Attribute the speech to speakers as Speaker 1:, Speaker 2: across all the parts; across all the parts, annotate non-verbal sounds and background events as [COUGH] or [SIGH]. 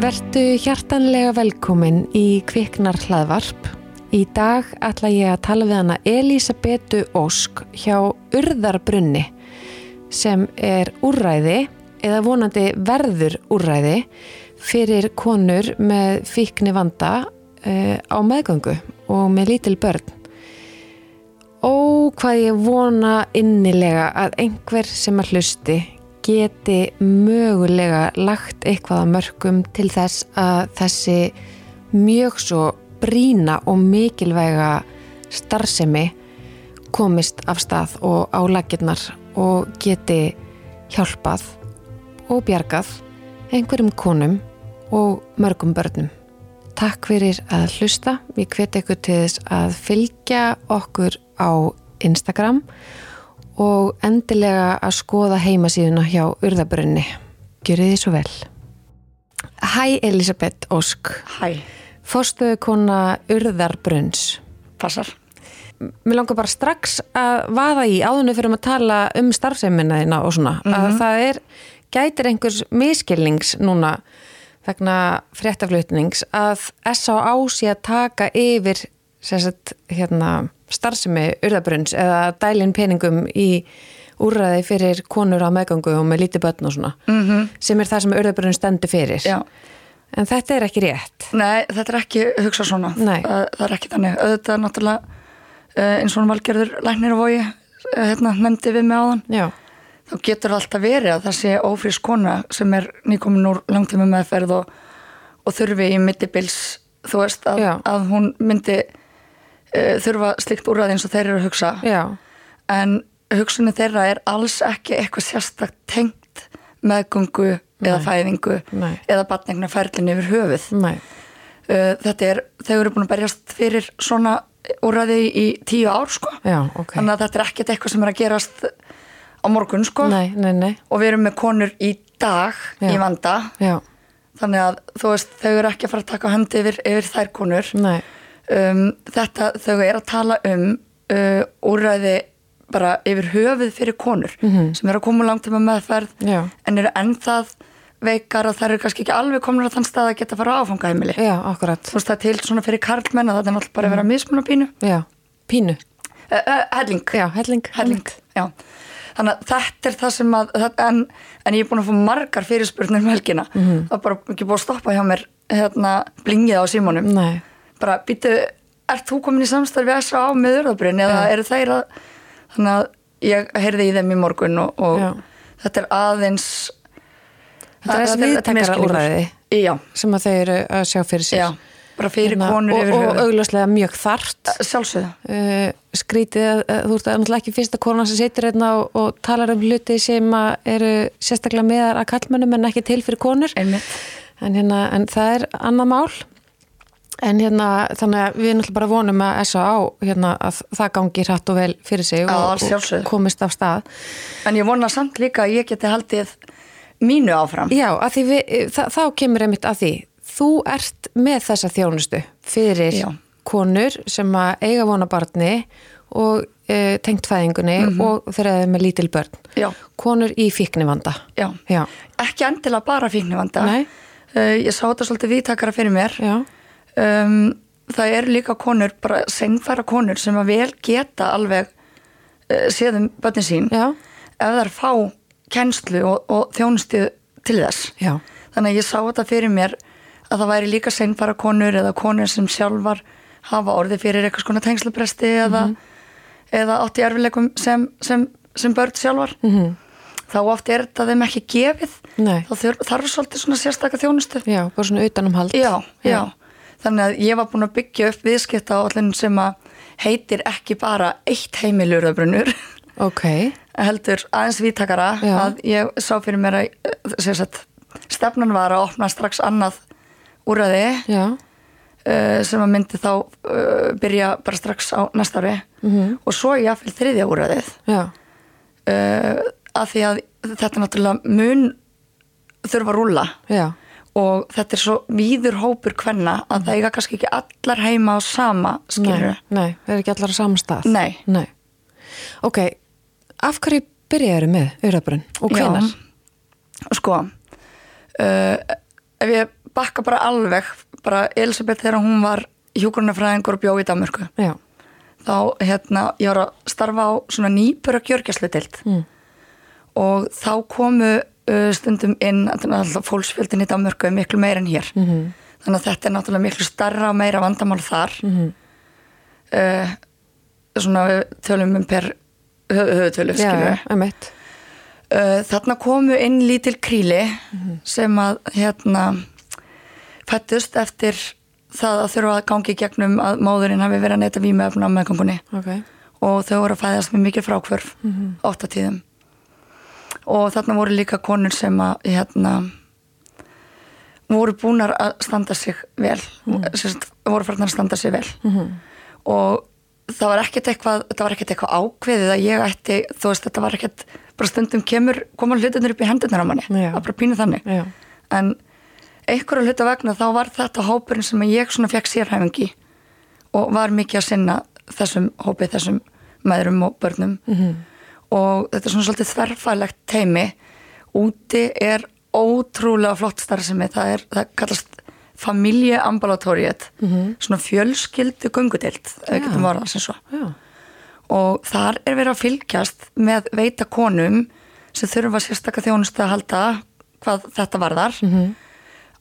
Speaker 1: Vertu hjartanlega velkomin í Kviknar hlaðvarp. Í dag ætla ég að tala við hana Elisabethu Ósk hjá Urðarbrunni sem er úrræði eða vonandi verður úrræði fyrir konur með fíkni vanda uh, á meðgöngu og með lítil börn. Ó hvað ég vona innilega að einhver sem að hlusti geti mögulega lagt eitthvað að mörgum til þess að þessi mjög svo brína og mikilvæga starfsemi komist af stað og á laginnar og geti hjálpað og bjargað einhverjum konum og mörgum börnum. Takk fyrir að hlusta. Ég hveti ykkur til þess að fylgja okkur á Instagram og endilega að skoða heimasíðuna hjá Urðabrunni. Gjörið því svo vel. Hæ Elisabeth Ósk.
Speaker 2: Hæ,
Speaker 1: Fórstuðu kona Urðarbrunns.
Speaker 2: passar.
Speaker 1: Mér langar bara strax að vaða í áðunni fyrir að tala um starfseminna þína og svona. Að það er, gætir einhvers miskilnings núna vegna fréttaflutnings að S.A.A. sé að taka yfir sagt, hérna, starfsemi Urðarbrunns eða dælin peningum í úrræði fyrir konur á meðgangu og með lítið börn og svona. -hmm. Sem er það sem Urðarbrunn stendur fyrir.
Speaker 2: Já.
Speaker 1: En þetta er ekki rétt.
Speaker 2: Nei, þetta er ekki hugsa svona. Það, það er ekki þannig. Auðvitað er náttúrulega eins og valgerður læknir og vogi hérna, nefndi við mig áðan.
Speaker 1: Já,
Speaker 2: Þá getur alltaf verið að það sé ófrís kona sem er nýkomin úr langtíma meðferð og, og þurfi í mittibils, þú veist, að, að hún myndi þurfa slikt úrræði eins og þeir eru að hugsa.
Speaker 1: já,
Speaker 2: en hugsunni þeirra er alls ekki eitthvað sérstakt tengt meðgöngu eða fæðingu
Speaker 1: Nei.
Speaker 2: eða batningnaferlin yfir höfuð.
Speaker 1: Nei,
Speaker 2: uh, þetta er, þau eru búin að berjast fyrir svona úrræði í tíu ár sko.
Speaker 1: Já, ok.
Speaker 2: þannig að þetta er ekkert eitthvað sem er að gerast á morgun sko.
Speaker 1: Nei, nei, nei,
Speaker 2: og við erum með konur í dag
Speaker 1: Já.
Speaker 2: í vanda.
Speaker 1: Já,
Speaker 2: þannig að þú veist, þau eru ekki að fara að taka höndi yfir, yfir þær konur.
Speaker 1: Nei,
Speaker 2: um, þetta, þau eru að tala um uh, úrræði bara yfir höfuð fyrir konur sem eru að koma úr langtíma meðferð
Speaker 1: Mhm. Já.
Speaker 2: en eru ennþað veikar að þær eru kannski ekki alveg komin á þann stað að geta að fara á áfangaheimili
Speaker 1: já, akkurat,
Speaker 2: þú veist það er til svona fyrir karlmenn að þetta er náttúrulega bara að vera mismun á pínu
Speaker 1: já, pínu,
Speaker 2: uh, uh, helling,
Speaker 1: já, helling,
Speaker 2: helling. Já. þannig að þetta er það sem að það, en, en ég er búin að fá margar fyrirspurnir með helgina
Speaker 1: Mhm.
Speaker 2: það er bara ekki búin að stoppa hjá mér hérna, blingið á símónum
Speaker 1: Nei,
Speaker 2: bara býtu, ert þú komin í samstarfi S.A. með urðabrinn eða eru þeir að þannig að ég heyrði í þeim í morgun og, og þetta er aðeins
Speaker 1: Þetta er
Speaker 2: misskilningur.
Speaker 1: úrræði.
Speaker 2: Já,
Speaker 1: sem að þau eru að sjá fyrir sér.
Speaker 2: já, bara fyrir
Speaker 1: Hérna,
Speaker 2: konur
Speaker 1: og, og augljóslega mjög þart.
Speaker 2: Sjálfsögðu,
Speaker 1: Uh, skrítið að þú ert náttúrulega ekki fyrsta kona sem situr hérna og, og talar um hluti sem að eru sérstaklega meðar að kallmönnum en ekki til fyrir konur.
Speaker 2: einmitt
Speaker 1: En, hérna, en það er annað mál. En hérna, þannig að við náttúrulega bara vonum að S.A.A. Hérna, að það gangi hratt og vel fyrir sig og, og komist af stað.
Speaker 2: En ég vona samt líka að ég geti haldið mínu áfram
Speaker 1: Já, við, þa þá kemur einmitt að því. Þú ert með þessa þjónustu fyrir
Speaker 2: Já.
Speaker 1: konur sem að eiga vona barni og e, tengt fæðingunni og þeirra með lítil börn.
Speaker 2: Já.
Speaker 1: Konur í fíknivanda.
Speaker 2: Já.
Speaker 1: Já.
Speaker 2: Ekki endilega bara fíknivanda
Speaker 1: Nei.
Speaker 2: uh, Ég sá þetta svolítið viðtakara fyrir mér
Speaker 1: Já.
Speaker 2: Um, það eru líka konur, bara sengfæra konur sem að vel geta alveg uh, séðum börnin sín
Speaker 1: Já.
Speaker 2: ef þær fá kennslu og, og þjónustu til þess
Speaker 1: Já.
Speaker 2: þannig að ég sá þetta fyrir mér að það væri líka sengfæra konur eða konur sem sjálfar hafa orðið fyrir eitthvað skona tengslupresti eða, eða átt í erfileikum sem, sem, sem börn sjálfar -hmm. þá oft er þetta þeim ekki gefið
Speaker 1: Nei.
Speaker 2: þá þarf svolítið svona sérstaka þjónustu
Speaker 1: Já, bara svona utanumhald.
Speaker 2: já, já, þannig að ég var búin að byggja upp viðskipta á allir sem að heitir ekki bara eitt heimilurðabrunnur
Speaker 1: Ok. [LAUGHS]
Speaker 2: heldur aðeins vítakara
Speaker 1: Já.
Speaker 2: að ég sá fyrir mér að eh, sagt, stefnan var að opna strax annað úrræði
Speaker 1: Já.
Speaker 2: uh, sem að myndi þá uh, byrja bara strax á næsta ári -hmm. og svo jáfnvel þriðja úrræðið
Speaker 1: Já.
Speaker 2: uh, að því að þetta náttúrulega mun þurfa að rúlla
Speaker 1: Já.
Speaker 2: Og þetta er svo víður hópur hvenna að það eiga kannski ekki allar heima á sama skilur
Speaker 1: Nei, nei, það er ekki allar á sama stað.
Speaker 2: Nei.
Speaker 1: Nei. Ok, af hverju byrjaðu með Urabrunn og hvenar?
Speaker 2: Já. sko, uh, ef ég bakka bara alveg bara Elisabeth þegar hún var hjúgrunafræðingur og bjóð í Danmörku
Speaker 1: Já,
Speaker 2: þá hérna, ég var að starfa á svona nýpura gjörgjæslutild
Speaker 1: Mm.
Speaker 2: og þá komu uh, stundum inn alltaf fólksfjöldin í Danmörku er miklu meir en hér
Speaker 1: Mhm.
Speaker 2: þannig að þetta er náttúrulega miklu starra og meira vandamál þar
Speaker 1: Mhm.
Speaker 2: uh, svona við tölum um per höfutölu
Speaker 1: emitt
Speaker 2: uh, þarna komu inn lítil kríli
Speaker 1: Mhm.
Speaker 2: sem að hérna fættust eftir það að þurfa að gangi gegnum að móðurinn hafi verið að neyta vímefna á meðgangunni
Speaker 1: Ok,
Speaker 2: og þau voru að fæðast með mikið frákvörf mm
Speaker 1: Mhm.
Speaker 2: -hmm. Og þarna voru líka konur sem að hérna voru búnar að standa sig vel mm. sérst, voru farnar að standa sig vel
Speaker 1: Mhm.
Speaker 2: og það var ekkert eitthvað eitthvað ákveðið að ég ætti þú veist þetta var ekkert bara stundum kemur koma hlutinir upp í hendurnar á manni
Speaker 1: Já.
Speaker 2: var bara pínu þannig
Speaker 1: já,
Speaker 2: en einhverju hluta vegna þá var þetta hópurinn sem ég svona fekk sérhæfingi og var mikið að sinna þessum hópi, þessum meðrum og börnum -hmm. Og þetta er svona svolítið þverfælegt teimi úti er ótrúlega flott starfsemi, það er það kallast familjeambulatoriet mm -hmm. svona fjölskyldu göngudild, ef við getum varað sem svo.
Speaker 1: Já,
Speaker 2: og þar er verið að fylgjast með veita konum sem þurfa sérstakka þjónustu að halda hvað þetta varðar -hmm.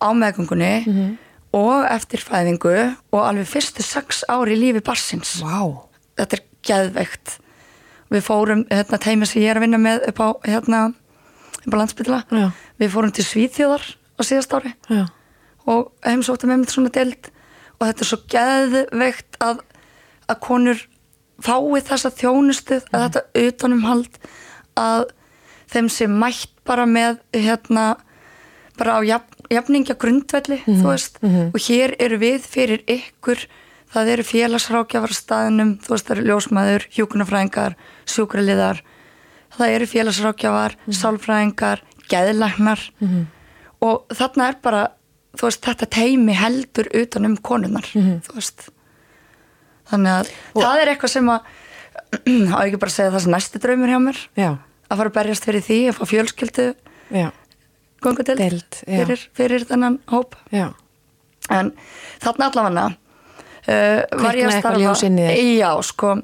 Speaker 2: á meðgöngunni -hmm. og eftir fæðingu og alveg fyrstu sex ári í lífi barsins
Speaker 1: vá.
Speaker 2: Þetta er geðveikt við fórum, hérna teimi sem ég er að vinna með upp á hérna upp á landsbytila
Speaker 1: Já.
Speaker 2: við fórum til Svíþjóðar á síðast ári.
Speaker 1: Já,
Speaker 2: og heimsóttum með svona deild. Og þetta er svo geðveikt að, að konur fái þessa þjónustuð að þetta utanumhald að þeim sé mætt bara með hérna bara á jafn, jafningja grundvelli þú veist. Og hér eru við fyrir ykkur það eru félagsrákjafar staðinum þú veist það eru ljósmaður, hjúkunarfræðingar sjúkraliðar. Það eru félagsrákjafar, sálfræðingar geðlæknar. Og þarna er bara þú veist, þetta teimi heldur utan um konunnar þú veist. Þannig að það er eitthvað sem að [CLEARS THROAT] á ekki bara segja það sem næsti draumur hjá mér?
Speaker 1: Já,
Speaker 2: að fara að berjast fyrir því að fá fjölskyldu
Speaker 1: já, já.
Speaker 2: fyrir, fyrir þennan hóp.
Speaker 1: Já.
Speaker 2: En þarna allavega var ég að starfa já sko.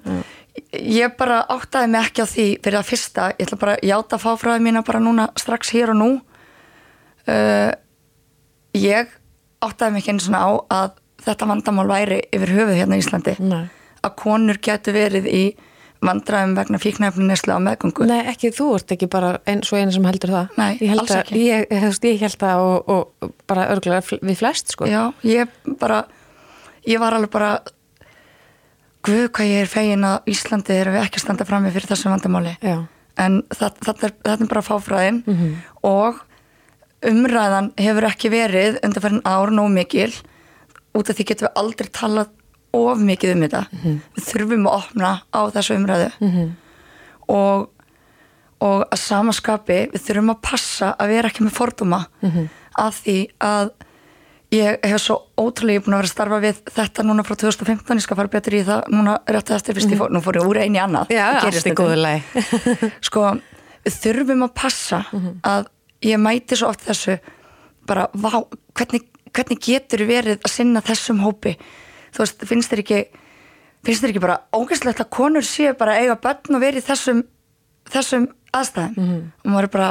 Speaker 2: Ég bara áttaði mig ekki á því fyrir að fyrsta, ég ætla bara að játa fáfræði mína bara núna strax hér og nú. Uh, ég áttaði mig ekki einu svona á að þetta vandamál væri yfir höfuð hérna í Íslandi.
Speaker 1: Nei.
Speaker 2: að konur getur verið í vandræðum vegna fíknæfni neslu á meðgöngu.
Speaker 1: Nei, ekki þú ert ekki bara eins og einu sem heldur það.
Speaker 2: Nei,
Speaker 1: ég held
Speaker 2: alls ekki.
Speaker 1: Ég, ég, held það og, og bara örgulega við flest sko.
Speaker 2: Já, ég bara ég var alveg bara guð hvað ég er fegin að Íslandi erum við ekki að standa frammi fyrir þessu vandamáli
Speaker 1: Já.
Speaker 2: en það er, þetta er bara fáfræðin
Speaker 1: Mhm.
Speaker 2: og umræðan hefur ekki verið undan fyrir ár nóg mikil út af því getum við aldrei talað of mikið um þetta
Speaker 1: Mhm.
Speaker 2: við þurfum að opna á þessu umræðu -hmm. og og að samaskapi við þurfum að passa að vera ekki með fordóma
Speaker 1: Mhm.
Speaker 2: af því að ég hef svo ótrúlega búin að vera að starfa við þetta núna frá 2015, ég skal fara betur í það núna rétt eftir fyrst ég fór, nú fór ég úr eini annað.
Speaker 1: Já, allt
Speaker 2: gerist
Speaker 1: í
Speaker 2: þetta.
Speaker 1: góðu lagi [LAUGHS]
Speaker 2: sko, þurfum að passa að ég mæti svo oft þessu bara, vá, hvernig, hvernig getur verið að sinna þessum hópi þú veist, finnst þér ekki finnst þér ekki bara ógæslegt að konur séu bara eiga börn og verið þessum þessum aðstæðum og maður er bara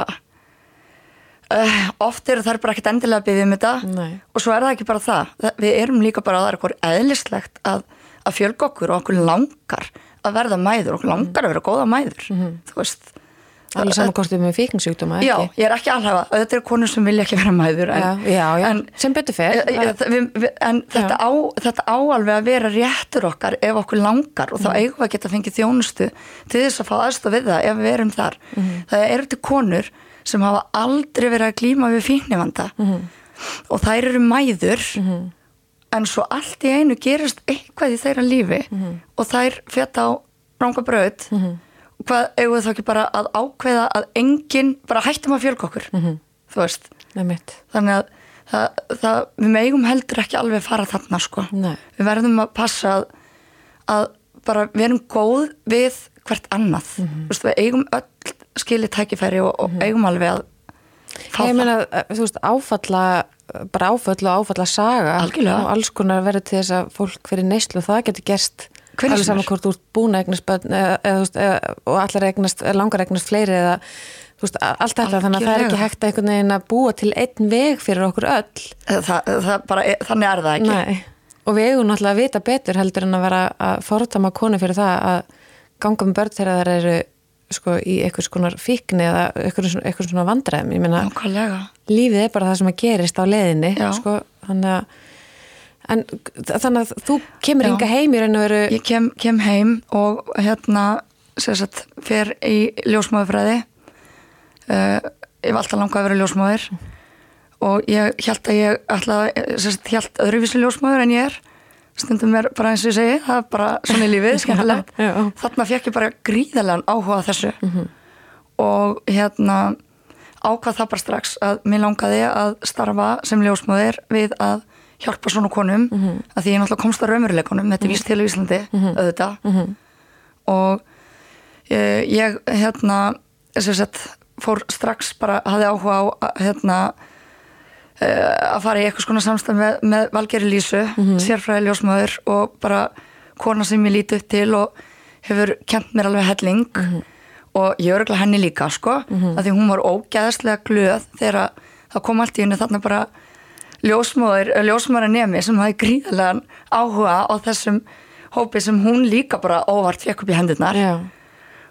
Speaker 2: uh, oft eru þær bara ekkert endilega að byggja um þetta.
Speaker 1: Nei.
Speaker 2: og svo er það ekki bara það, við erum líka bara að það er eitthvað eðlislegt að, að fjölga okkur og okkur langar að verða mæður, okkur langar að vera góða mæður. Þú veist
Speaker 1: Alveg saman kostið með fíkningsjúkdóma
Speaker 2: Já,
Speaker 1: ekki?
Speaker 2: ég er ekki alhafa, þetta eru konur sem vilja ekki vera mæður en,
Speaker 1: Já, já, já,
Speaker 2: en,
Speaker 1: sem betur fer
Speaker 2: Eh, eh, en þetta, á, þetta á alveg að vera réttur okkar ef okkur langar og þá
Speaker 1: Mhm.
Speaker 2: eigum við að geta fengið þjónustu til þess að fá aðstof við það ef við erum þar.
Speaker 1: Mhm.
Speaker 2: það eru til konur sem hafa aldrei verið að glíma við fíknivanda
Speaker 1: Mhm.
Speaker 2: og þær eru mæður en svo allt í einu gerist eitthvað í þeirra lífi
Speaker 1: Mhm.
Speaker 2: og þær fjata á ranga braut og hvað eigum við þá ekki bara að ákveða að enginn, bara hættum að fjölga okkur
Speaker 1: Mhm.
Speaker 2: þú veist þannig að það, það, við megum heldur ekki alveg fara þarna sko
Speaker 1: Nei.
Speaker 2: við verðum að passa að, að bara við erum góð við hvert annað
Speaker 1: Mhm.
Speaker 2: Þú veist, við eigum öll skilið tækifæri og, og eigum alveg að fá
Speaker 1: Ég
Speaker 2: það.
Speaker 1: meina, eh, þú veist, áfalla bara áföll og áfalla saga
Speaker 2: Algjörlega.
Speaker 1: og alls konar verður til þess að fólk fyrir neyslu það getur gerst alveg
Speaker 2: sem
Speaker 1: saman hvort þú ert búin eignast eða, og allar eignast, langar eignast fleiri eða þú veist, allt þetta, þannig að það er ekki hægt að einhvern veginn að búa til einn veg fyrir okkur öll
Speaker 2: það, það bara, er- þannig er það ekki
Speaker 1: Nei. og við eigum náttúrulega að vita betur heldur en að vera að fordama konu fyrir það að ganga með börn þegar þær eru sko, í einhvers konar fíkni eða einhvers einhvers svona vandræðum. Ég meina, lífið er bara það sem að gerist á leiðinni
Speaker 2: Já.
Speaker 1: sko, þannig að en þannig að þú kemur inga heim í raun og veru
Speaker 2: Ég kem, kem heim og hérna sagt, fer í ljósmáðufræði uh, ég var alltaf langað að vera ljósmáður og ég held að ég alltaf, sagt, held öðruvísi ljósmáður en ég er stundum er bara eins og ég segi það er bara svona í lífið, [LAUGHS] skemmtilegt. þarna fekk ég bara gríðarlegan áhuga þessu. Og hérna ákvað það bara strax að mér langaði að starfa sem ljósmáður við að hjálpa svona konum að því ég náttúrulega komst á raumurleikunum þetta er víst til í Íslandi, auðvitað. Og uh, ég hérna sem sagt, fór strax bara hafði áhuga á að, hérna að fara í eitthvað svona samstæð með, með Valgeri Lísu, sérfræði ljósmáður og bara kona sem ég líti upp til og hefur kent mér alveg helling. Og ég örgulega henni líka sko, að því hún var ógæðslega glöð þegar það kom allt í henni þarna bara ljósmáður, ljósmáður nemi sem hafi gríðarlegan áhuga á þessum hópi sem hún líka bara óvart fekk upp í hendurnar.
Speaker 1: Já,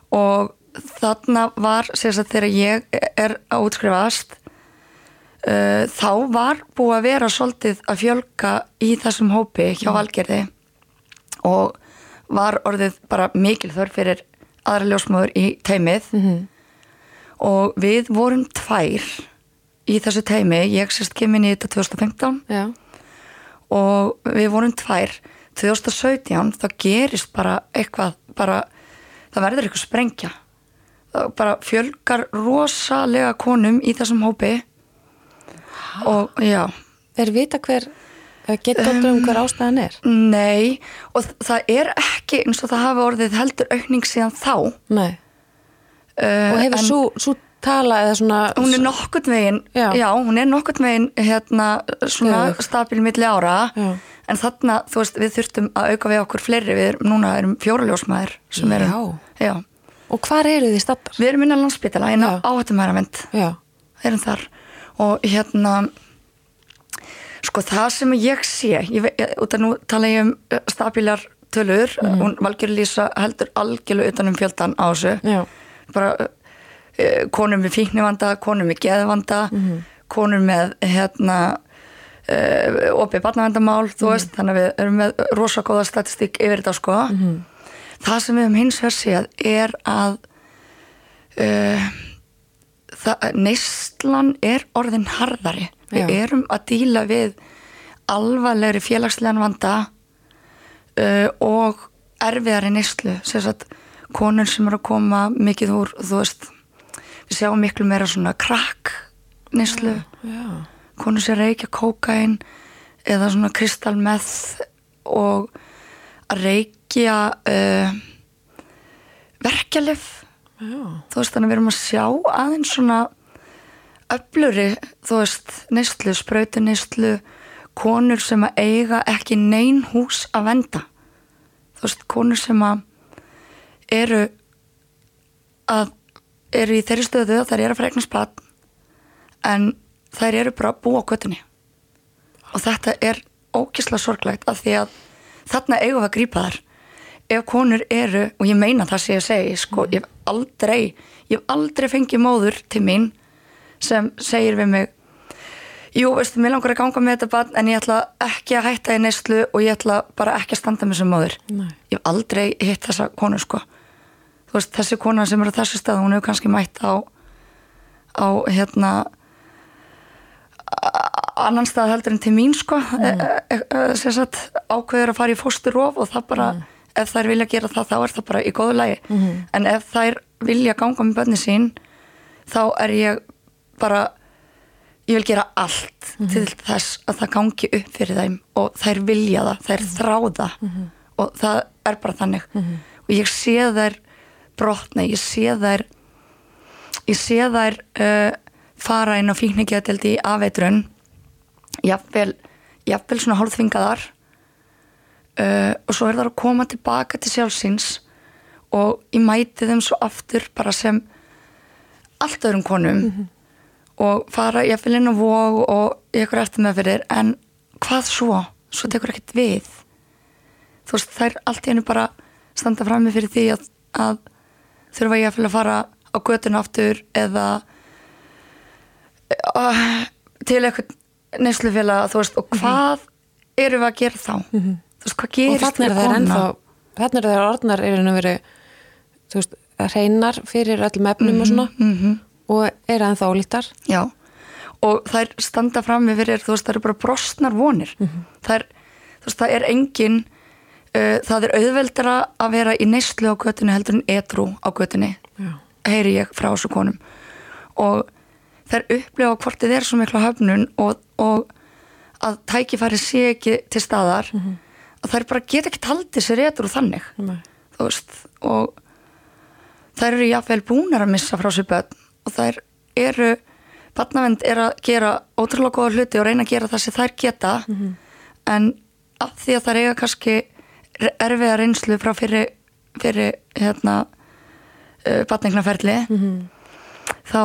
Speaker 2: og þarna var sérst að þegar ég er að útskrifast uh, þá var búið að vera svolítið að fjölga í þessum hópi hjá Valgerði og var orðið bara mikil þörf fyrir aðra ljósmóður í teimið og við vorum tvær í þessu teimi, ég sérst kem inn í þetta 2015
Speaker 1: já,
Speaker 2: og við vorum tvær. 2017 þá gerist bara eitthvað bara, það verður eitthvað sprengja. Það bara fjölgar rosalega konum í þessum hópi og já
Speaker 1: er vita hver getur um, um hver ástæðan er
Speaker 2: nei, og það er ekki eins og það hafi orðið heldur aukning síðan þá
Speaker 1: Nei.
Speaker 2: uh,
Speaker 1: og hefur svo, svo tala eða svona
Speaker 2: hún er nokkurt veginn já.
Speaker 1: Já.
Speaker 2: hún er nokkurt veginn hérna svona
Speaker 1: Stöðug.
Speaker 2: stabil milli ára
Speaker 1: Já.
Speaker 2: en þarna, þú veist, við þurftum að auka við okkur fleiri, við erum, núna erum fjóraljósmaður sem erum, já
Speaker 1: og hvar eru þið stattar?
Speaker 2: við erum innan landsbytala, inn á
Speaker 1: Já.
Speaker 2: áhættumæravend
Speaker 1: já,
Speaker 2: erum þar og hérna sko það sem ég sé ég, út af nú tala ég um uh, stabilar tölur, mm. hún Valgjör Lísa heldur algjörlega utan um fjöldan á þessu.
Speaker 1: Já,
Speaker 2: bara uh, konur með fíknivanda, konur með geðvanda konur með hérna uh, opið barnavendamál þú veist, þannig að við erum með rosa góða statistík yfir þetta sko. Það sem við höfum hins vegar séð er að uh, neyslan er orðin harðari. Við
Speaker 1: Já.
Speaker 2: erum að díla við alvarlegri félagslegan vanda uh, og erfiðari neyslu. Konur sem eru að koma mikið úr þú veist, við sjáum miklu meira svona krakk neyslu. Konur sem reykja kókain eða svona kristalmeth og að reykja uh, verkjalif
Speaker 1: já,
Speaker 2: þú veist þannig að við erum að sjá aðeins svona öfluri þú veist neyslu, sprautu neyslu konur sem að eiga ekki nein hús að venda. Þú veist konur sem að eru að eru í þeirri stöðu að þær eru að fara eignast barn en þær eru bara að búa á göttunni og þetta er ókislega sorglegt af því að þarna eigum við að grípa þar ef konur eru, og ég meina það sem ég segi sko, ég hef aldrei ég hef aldrei fengið móður til mín sem segir við mig jú, veistu, mér langar að ganga með þetta barn en ég ætla ekki að hætta í neyslu og ég ætla bara ekki að standa með sem móður.
Speaker 1: Nei.
Speaker 2: ég hef aldrei hitt þessa konu sko. Þú veist, þessi kona sem er á þessu stað hún hefur kannski mætt á á hérna annan stað heldur en til mín sko. Mm. e, e, e, sem sagt ákveður að fara í fósturof og það bara ef þær vilja gera það þá er það bara í góðu lagi.
Speaker 1: Mhm.
Speaker 2: en ef þær vilja ganga með bönni sín þá er ég bara ég vil gera allt til þess að það gangi upp fyrir þeim og þær vilja það, þær þrá það og það er bara þannig. Og ég sé þær brotna, ég sé þær ég sé þær uh, fara inn á fíkningiðadeldi í afeitrun. Jafnvel, jafnvel svona hálfþvingaðar uh, og svo er það að koma tilbaka til sjálfsins og ég mæti þeim svo aftur bara sem allt öðrum konum og fara jafnvel inn á vóg og í ykkur eftir með fyrir en hvað svo? Svo tekur ekkert við. Þú veist þær allt í hennu bara standa frammi fyrir því að, að þurfa ég að fara á götun aftur eða uh, til eitthvað veist og hvað eru við að gera þá? Þú veist hvað
Speaker 1: og
Speaker 2: gerist
Speaker 1: þannig er það ennþá þannig er það orðnar er að veri þú veist, hreinar fyrir öllum efnum og svona
Speaker 2: -hmm.
Speaker 1: og er ennþá ólítar
Speaker 2: Já, og þær standa frammi fyrir, þú veist, það eru bara brostnar vonir. Það er, þú veist, það er engin, uh, það er auðveldara að vera í neyslu á götunni heldur en edru á
Speaker 1: Já.
Speaker 2: heyri ég frá þessu konum. Og þær upplifa hvort þið er svo mikla höfnun og, og að tækifæri sé ekki til staðar, að þær bara geta ekki taldið sér edru þannig
Speaker 1: Nei.
Speaker 2: þú veist og þær eru jáfnvel búnar að missa frá sér börn og þær eru barnavend er að gera ótrúlega góða hluti og reyna að gera það sem þær geta en af því að þær eiga kannski erfiða reynslu frá fyrir, fyrir hérna uh, barningnaferli þá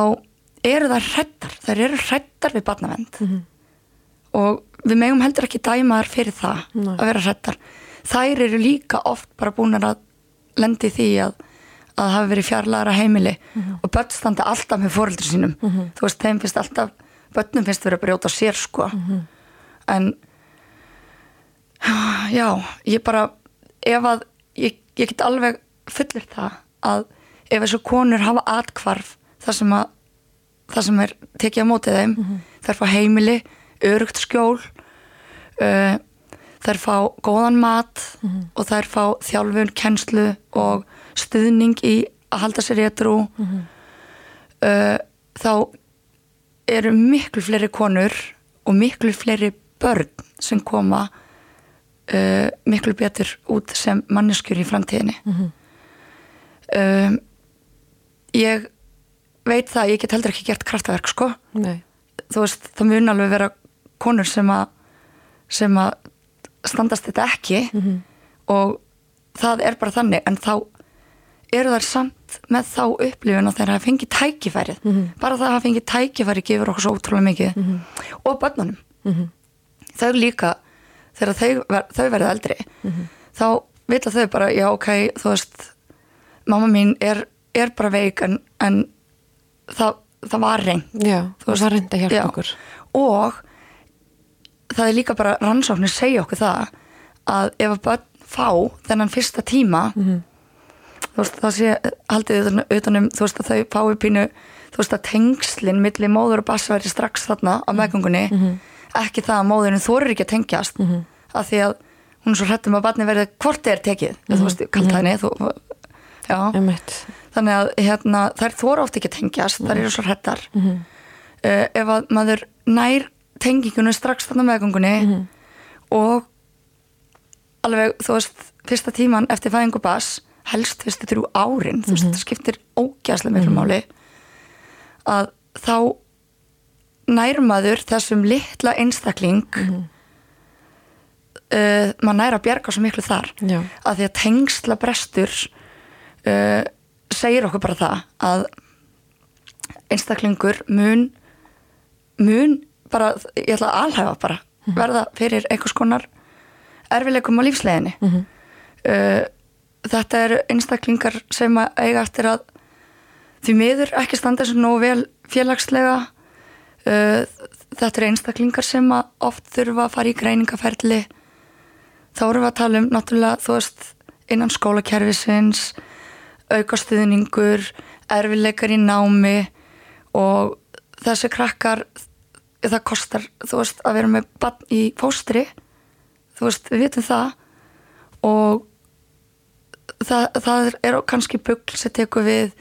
Speaker 2: eru þær hrættar þær eru hrættar við barnavend og við megum heldur ekki dæma þær fyrir það
Speaker 1: Nei.
Speaker 2: að vera hrættar þær eru líka oft bara búnar að lendi því að að það hafi verið fjarlæra heimili og börn standa alltaf með fóreldur sínum. Þú veist, þeim finnst alltaf börnum finnst verið að brjóta sér sko. En já, ég bara ef að, ég, ég get alveg fullir það að ef þessu konur hafa atkvarf það sem að það sem er tekið á mótið þeim þær fá heimili, örugt skjól uh, þær fá góðan mat og þær fá þjálfun, kennslu og stuðning í að halda sér réttrú uh, þá eru miklu fleiri konur og miklu fleiri börn sem koma uh, miklu betur út sem manneskjur í framtíðinni. Um, ég veit það, ég get heldur ekki gert kraftaverk sko,
Speaker 1: Nei.
Speaker 2: þú veist það mun alveg vera konur sem að sem að standast þetta ekki og það er bara þannig en þá eru þær samt með þá upplifun að þeir hafa fengið tækifærið. Bara það að hafa fengið tækifærið gefur okkur svo ótrúlega mikið. Og börnunum. Þau líka þegar þau, ver, þau verða eldri þá vita þau bara já ok, þú veist mamma mín er, er bara veik en, en það, það var reynd
Speaker 1: það reynda að hjálpa
Speaker 2: já.
Speaker 1: okkur.
Speaker 2: Og það er líka bara rannsóknir segja okkur það að ef að börn fá þennan fyrsta tíma þú veist það sé haldið utan, utanum þú veist að þau fái pínu þú veist að tengslin milli móður og bass væri strax þarna á meðgöngunni. Ekki það að móðurinn þorir ekki að tengjast af því að hún er svo hrættum að barni verði hvort er tekið þú veist, kalt henni þú, já,
Speaker 1: Einmitt.
Speaker 2: þannig að hérna, þær þóra oft ekki að tengjast þær eru svo hrettar uh, ef að maður nær tengingunum strax þarna meðgöngunni og alveg, þú veist, fyrsta tíman eftir fæðingu bass, helst fyrstu þrjú árin, þú veist, þetta skiptir ógæslega miklu máli að þá nær maður þessum litla einstakling uh, maður nær að bjarga svo miklu þar.
Speaker 1: Já.
Speaker 2: að því að tengsla brestur uh, segir okkur bara það að einstaklingur mun mun bara, ég ætla að alhæfa bara. Verða fyrir einhvers konar erfileikum á lífsleginni uh, þetta eru einstaklingar sem að eiga eftir að því miður ekki standa sem nógu vel félagslega. Uh, þetta eru einstaklingar sem að oft þurfa að fara í greiningaferli. Þá erum við að tala um náttúrulega þú veist innan skólakerfisins aukastuðningur erfileikar í námi og þessi krakkar það kostar þú veist að vera með barn í fóstri þú veist við vitum það. Og það, það er kannski bugl sem tekur við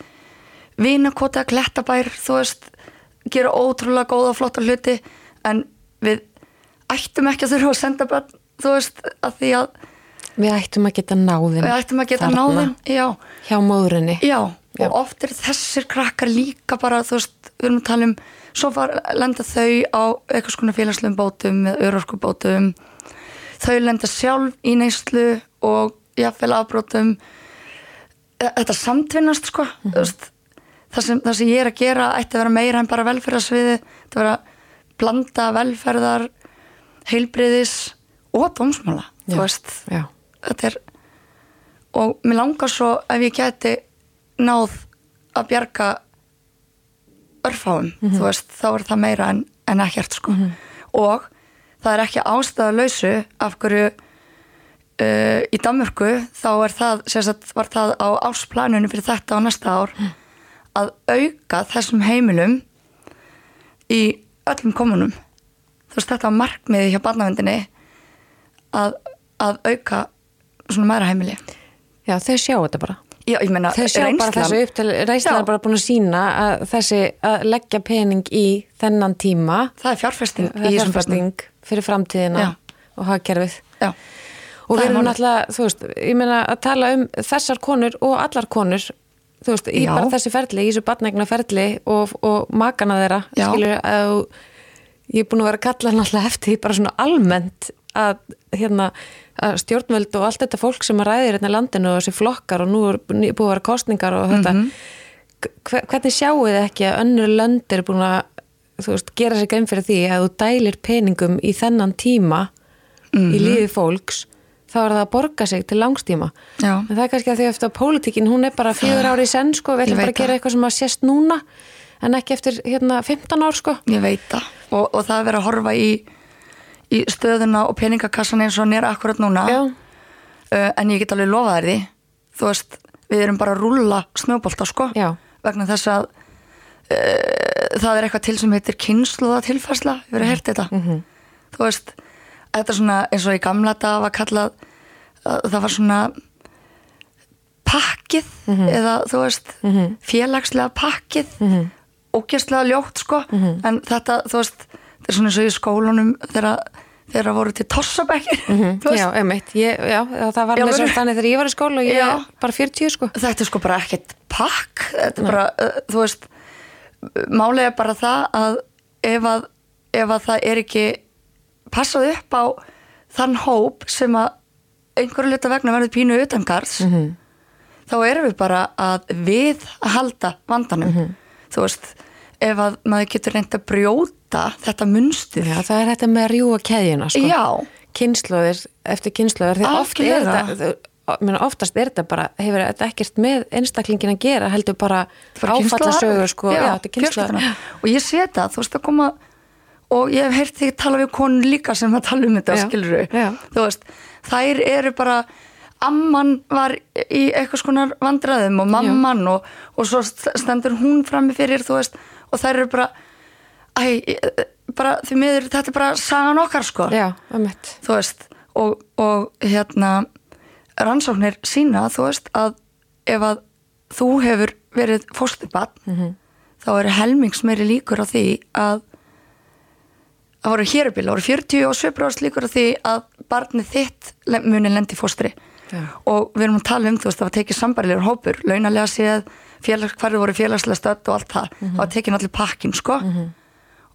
Speaker 2: vinakota, klettabær þú veist, gera ótrúlega góða og flotta hluti en við ættum ekki að þurfa að senda börn þú veist, að því að
Speaker 1: Við ættum að geta náðin
Speaker 2: við ættum að geta
Speaker 1: þarna,
Speaker 2: náðin já,
Speaker 1: Hjá móðurinni.
Speaker 2: Já,
Speaker 1: Já.
Speaker 2: og oft er þessir krakkar líka bara, þú veist, við erum að tala um svo far, lenda þau á eitthvað skona félagslegum bótum eða örorkubótum. Þau lenda sjálf í neyslu og jafnvel afbrótum E- þetta samtvinnast sko mm veist, það, sem, það sem ég er að gera ætti að vera meira en bara velferðarsviði þetta vera blanda velferðar heilbriðis og dómsmála
Speaker 1: Já. Já,
Speaker 2: þetta er og mér langar svo ef ég geti náð að bjarga örfáum, þú veist, þá er það meira en, en ekkert sko. Og það er ekki ástæða lausu af hverju uh, í Danmörku þá er það, sérstætt var það á ásplaninu fyrir þetta á næsta ár að auka þessum heimilum í öllum komunum. Þú veist, þetta var markmiði hjá barnavendinni að, að auka svona mæra heimili.
Speaker 1: Já þau sjá þetta bara
Speaker 2: Já, ég meina,
Speaker 1: Þau sjá bara þessu upp til reynslan er bara búin að sína að þessi að leggja pening í þennan tíma.
Speaker 2: Það er fjárfesting
Speaker 1: það er fjárfesting fyrir framtíðina
Speaker 2: Já.
Speaker 1: og hagkerfið.
Speaker 2: Já,
Speaker 1: og
Speaker 2: Það
Speaker 1: við
Speaker 2: er
Speaker 1: erum náttúrulega, þú veist, ég meina að tala um þessar konur og allar konur þú veist, í bara þessi ferli, í þessu batnægna ferli og, og makana þeirra skilur, að ég er búin að vera að kalla náttúrulega eftir bara svona almennt að hérna stjórnvöld og allt þetta fólk sem að ræðir hérna landinu og þessi flokkar og nú er búið að vera kostningar og þetta
Speaker 2: Mhm.
Speaker 1: hver, hvernig sjáu þið ekki að önnur lönd er búin að veist, gera sér geim fyrir því að þú dælir peningum í þennan tíma
Speaker 2: Mhm.
Speaker 1: í lífi fólks þá er það að borga sig til langstíma
Speaker 2: Já.
Speaker 1: en það er kannski að því eftir að pólitíkin hún er bara fjögur ári í senn sko, við ætlum bara að gera eitthvað sem að sést núna en ekki eftir hérna 15 ár sko
Speaker 2: ég veit það og, og það er verið að horfa í, í stöðuna og peningakassan eins og hann er akkurat núna. Uh, en ég get alveg lofa þér því. Þú veist, við erum bara að rúlla snöbolta sko,
Speaker 1: Já.
Speaker 2: vegna þess að uh, það er eitthvað til sem heitir kynsluða tilfærsla, ég verið að heyrta þetta?
Speaker 1: Mhm.
Speaker 2: þú veist þetta er svona eins og í gamla dag var kallað uh, það var svona pakkið
Speaker 1: Mhm.
Speaker 2: eða þú veist félagslega pakkið.
Speaker 1: Mhm.
Speaker 2: ógjastlega ljótt sko. En þetta þú veist þetta er svona eins og í skólunum þegar þegar voru til tossabekkir [LAUGHS] þú veist,
Speaker 1: já, einmitt ég, já, það var
Speaker 2: alveg.
Speaker 1: þannig þegar ég var í skóla og ég
Speaker 2: Já.
Speaker 1: bara 40 sko
Speaker 2: þetta er sko bara ekkert pakk þetta er bara, uh, þú veist er bara það að ef að, ef að það er ekki passað upp á þann hóp sem að einhverju lita vegna verður pínu utangarðs
Speaker 1: Mhm.
Speaker 2: þá erum við bara að við halda vandanum
Speaker 1: Mhm.
Speaker 2: þú veist, ef að maður getur reynd að brjóta þetta munstur.
Speaker 1: Já, það er þetta með að rjúa keðjuna sko.
Speaker 2: Já.
Speaker 1: Kynnslóðir eftir kynnslóðir því oft er þetta oftast er þetta bara, hefur þetta ekkert með einstaklingin að gera, heldur bara
Speaker 2: bara
Speaker 1: áfallasögur sko, já,
Speaker 2: já, og ég sé þetta, þú veist að koma og ég hef heyrt þig tala við konur líka sem að tala um þetta,
Speaker 1: Já,
Speaker 2: skilur þú veist, þær eru bara amman var í eitthvað skonar vandræðum og mamman og, og svo st- stendur hún frammi fyrir þú veist, og þær eru bara æ, bara því miður þetta er bara sagan okkar sko
Speaker 1: Já,
Speaker 2: þú veist og, og hérna rannsóknir sína þú veist að ef að þú hefur verið fóstubann
Speaker 1: Mhm.
Speaker 2: þá eru helmings meiri líkur á því að það voru hérubil, það voru 40 og 7% líkur á því að barnið þitt le- muni lendi í fóstri
Speaker 1: Já.
Speaker 2: og við erum að tala um þú veist það var tekið sambarilegur hópur, launalega séð félags, hverju voru félagslega stödd og allt það það var tekið allir pakkin sko.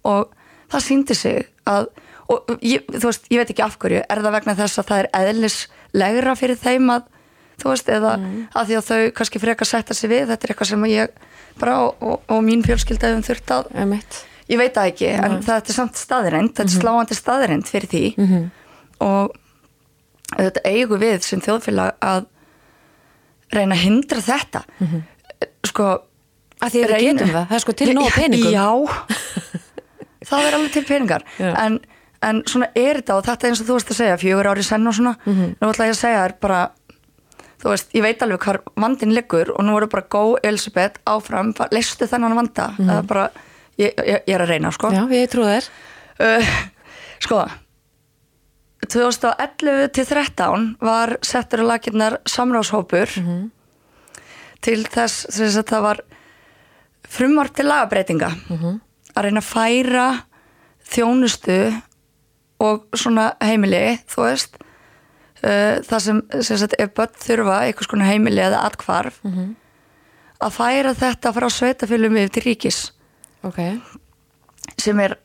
Speaker 2: Og það síndi sig að og ég, þú veist, ég veit ekki af hverju er það vegna þess að það er eðlislegra fyrir þeim að þú veist, eða að því að þau kannski frekar setja sig við, þetta er eitthvað sem ég bara og, og, og mín fjölskylda hefum þurft að, ég veit það ekki en þetta er samt staðreind, þetta er sláandi staðreind fyrir því. Og þetta eigu við sem þjóðfélag að reyna að hindra þetta sko
Speaker 1: Að því að við getum það, það er sko til nóg peningum.
Speaker 2: Já, [LAUGHS] það er alveg til peningar. En, en svona er þetta og þetta er eins og þú veist að segja fjögur ári senn og svona. Nú ætla ég að segja þér bara þú veist, ég veit alveg hvar vandin liggur og nú eru bara góð Elisabeth áfram leistu þennan vanda. Það er bara, ég, ég, ég er að reyna sko.
Speaker 1: Já, ég trú þér.
Speaker 2: Uh, sko 2011 til 13 var settur að laginnar samráðshópur til þess þess að það var frumvart til lagabreitinga að reyna að færa þjónustu og svona heimili þú veist uh, það sem, sem sagt, ef börn þurfa eitthvað skona heimili eða atkvarf að færa þetta frá sveitafélum yfir til ríkis.
Speaker 1: Ok,
Speaker 2: sem er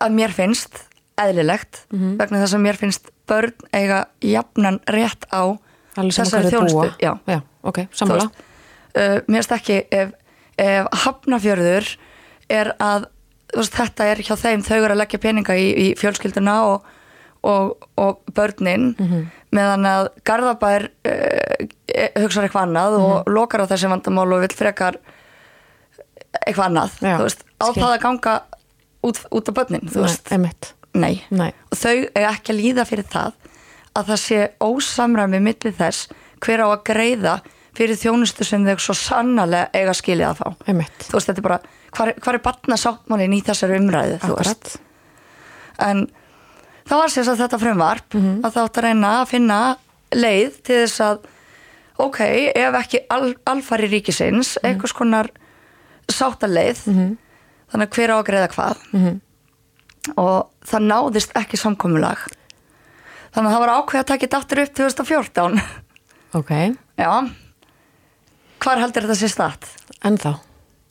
Speaker 2: að mér finnst eðlilegt vegna þess að mér finnst börn eiga jafnan rétt á þessari þjónustu já,
Speaker 1: já ok, sammála.
Speaker 2: Þú uh, mér finnst ekki ef, ef hafnafjörður er að veist, þetta er hjá þeim þau eru að leggja peninga í, í fjölskylduna og, og, og börnin meðan að Garðabær uh, hugsaður eitthvað annað og lokar á þessi vandamál og vil frekar eitthvað annað á það að ganga út, út á börnin
Speaker 1: nei
Speaker 2: Nei. og þau er ekki að líða fyrir það að það sé ósamræmi milli þess hver á að greiða fyrir þjónustu sem þau svo sannarlega eiga skilið að fá
Speaker 1: einmitt,
Speaker 2: þú veist, þetta er bara, hvar, hvar er barnasáttmálin í þessari umræðu, þú veist?
Speaker 1: Akkurat.
Speaker 2: En það var sérst að þetta frumvarp að það átt að reyna að finna leið til þess að ok, ef ekki al, alfari ríkisins einhvers konar sáttaleið þannig að hver á að greiða hvað? Og það náðist ekki samkomulag þannig að það var ákveð að taka þetta aftur upp 2014
Speaker 1: ok,
Speaker 2: já. Hvar heldur þetta sér stað?
Speaker 1: en þá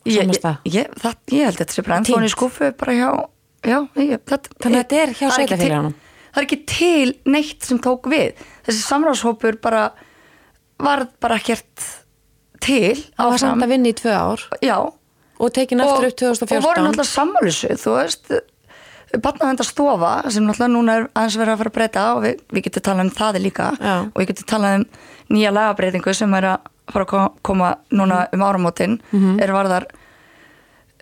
Speaker 2: Ég,
Speaker 1: Sama
Speaker 2: ég,
Speaker 1: stað.
Speaker 2: ég, það, ég held þetta sé bara ennþá í skúfu bara hjá já, ég, þetta,
Speaker 1: Þannig að þetta er hjá
Speaker 2: það
Speaker 1: sveitarfélögunum?
Speaker 2: það er ekki til neitt sem tók við. Þessi samráðshópur bara var bara ekkert til
Speaker 1: það var samt að vinna í tvö ár?
Speaker 2: Já,
Speaker 1: og tekin aftur upp
Speaker 2: og voru
Speaker 1: 2014
Speaker 2: náttúrulega sammálusu þú veist barnavenda sem náttúrulega núna er aðeins verið að fara að breyta og við, við getum talað um það líka
Speaker 1: Já.
Speaker 2: og við getum talað um nýja lagabreitingu sem er að fara að ko- koma núna
Speaker 1: Mhm.
Speaker 2: um áramótin er varðar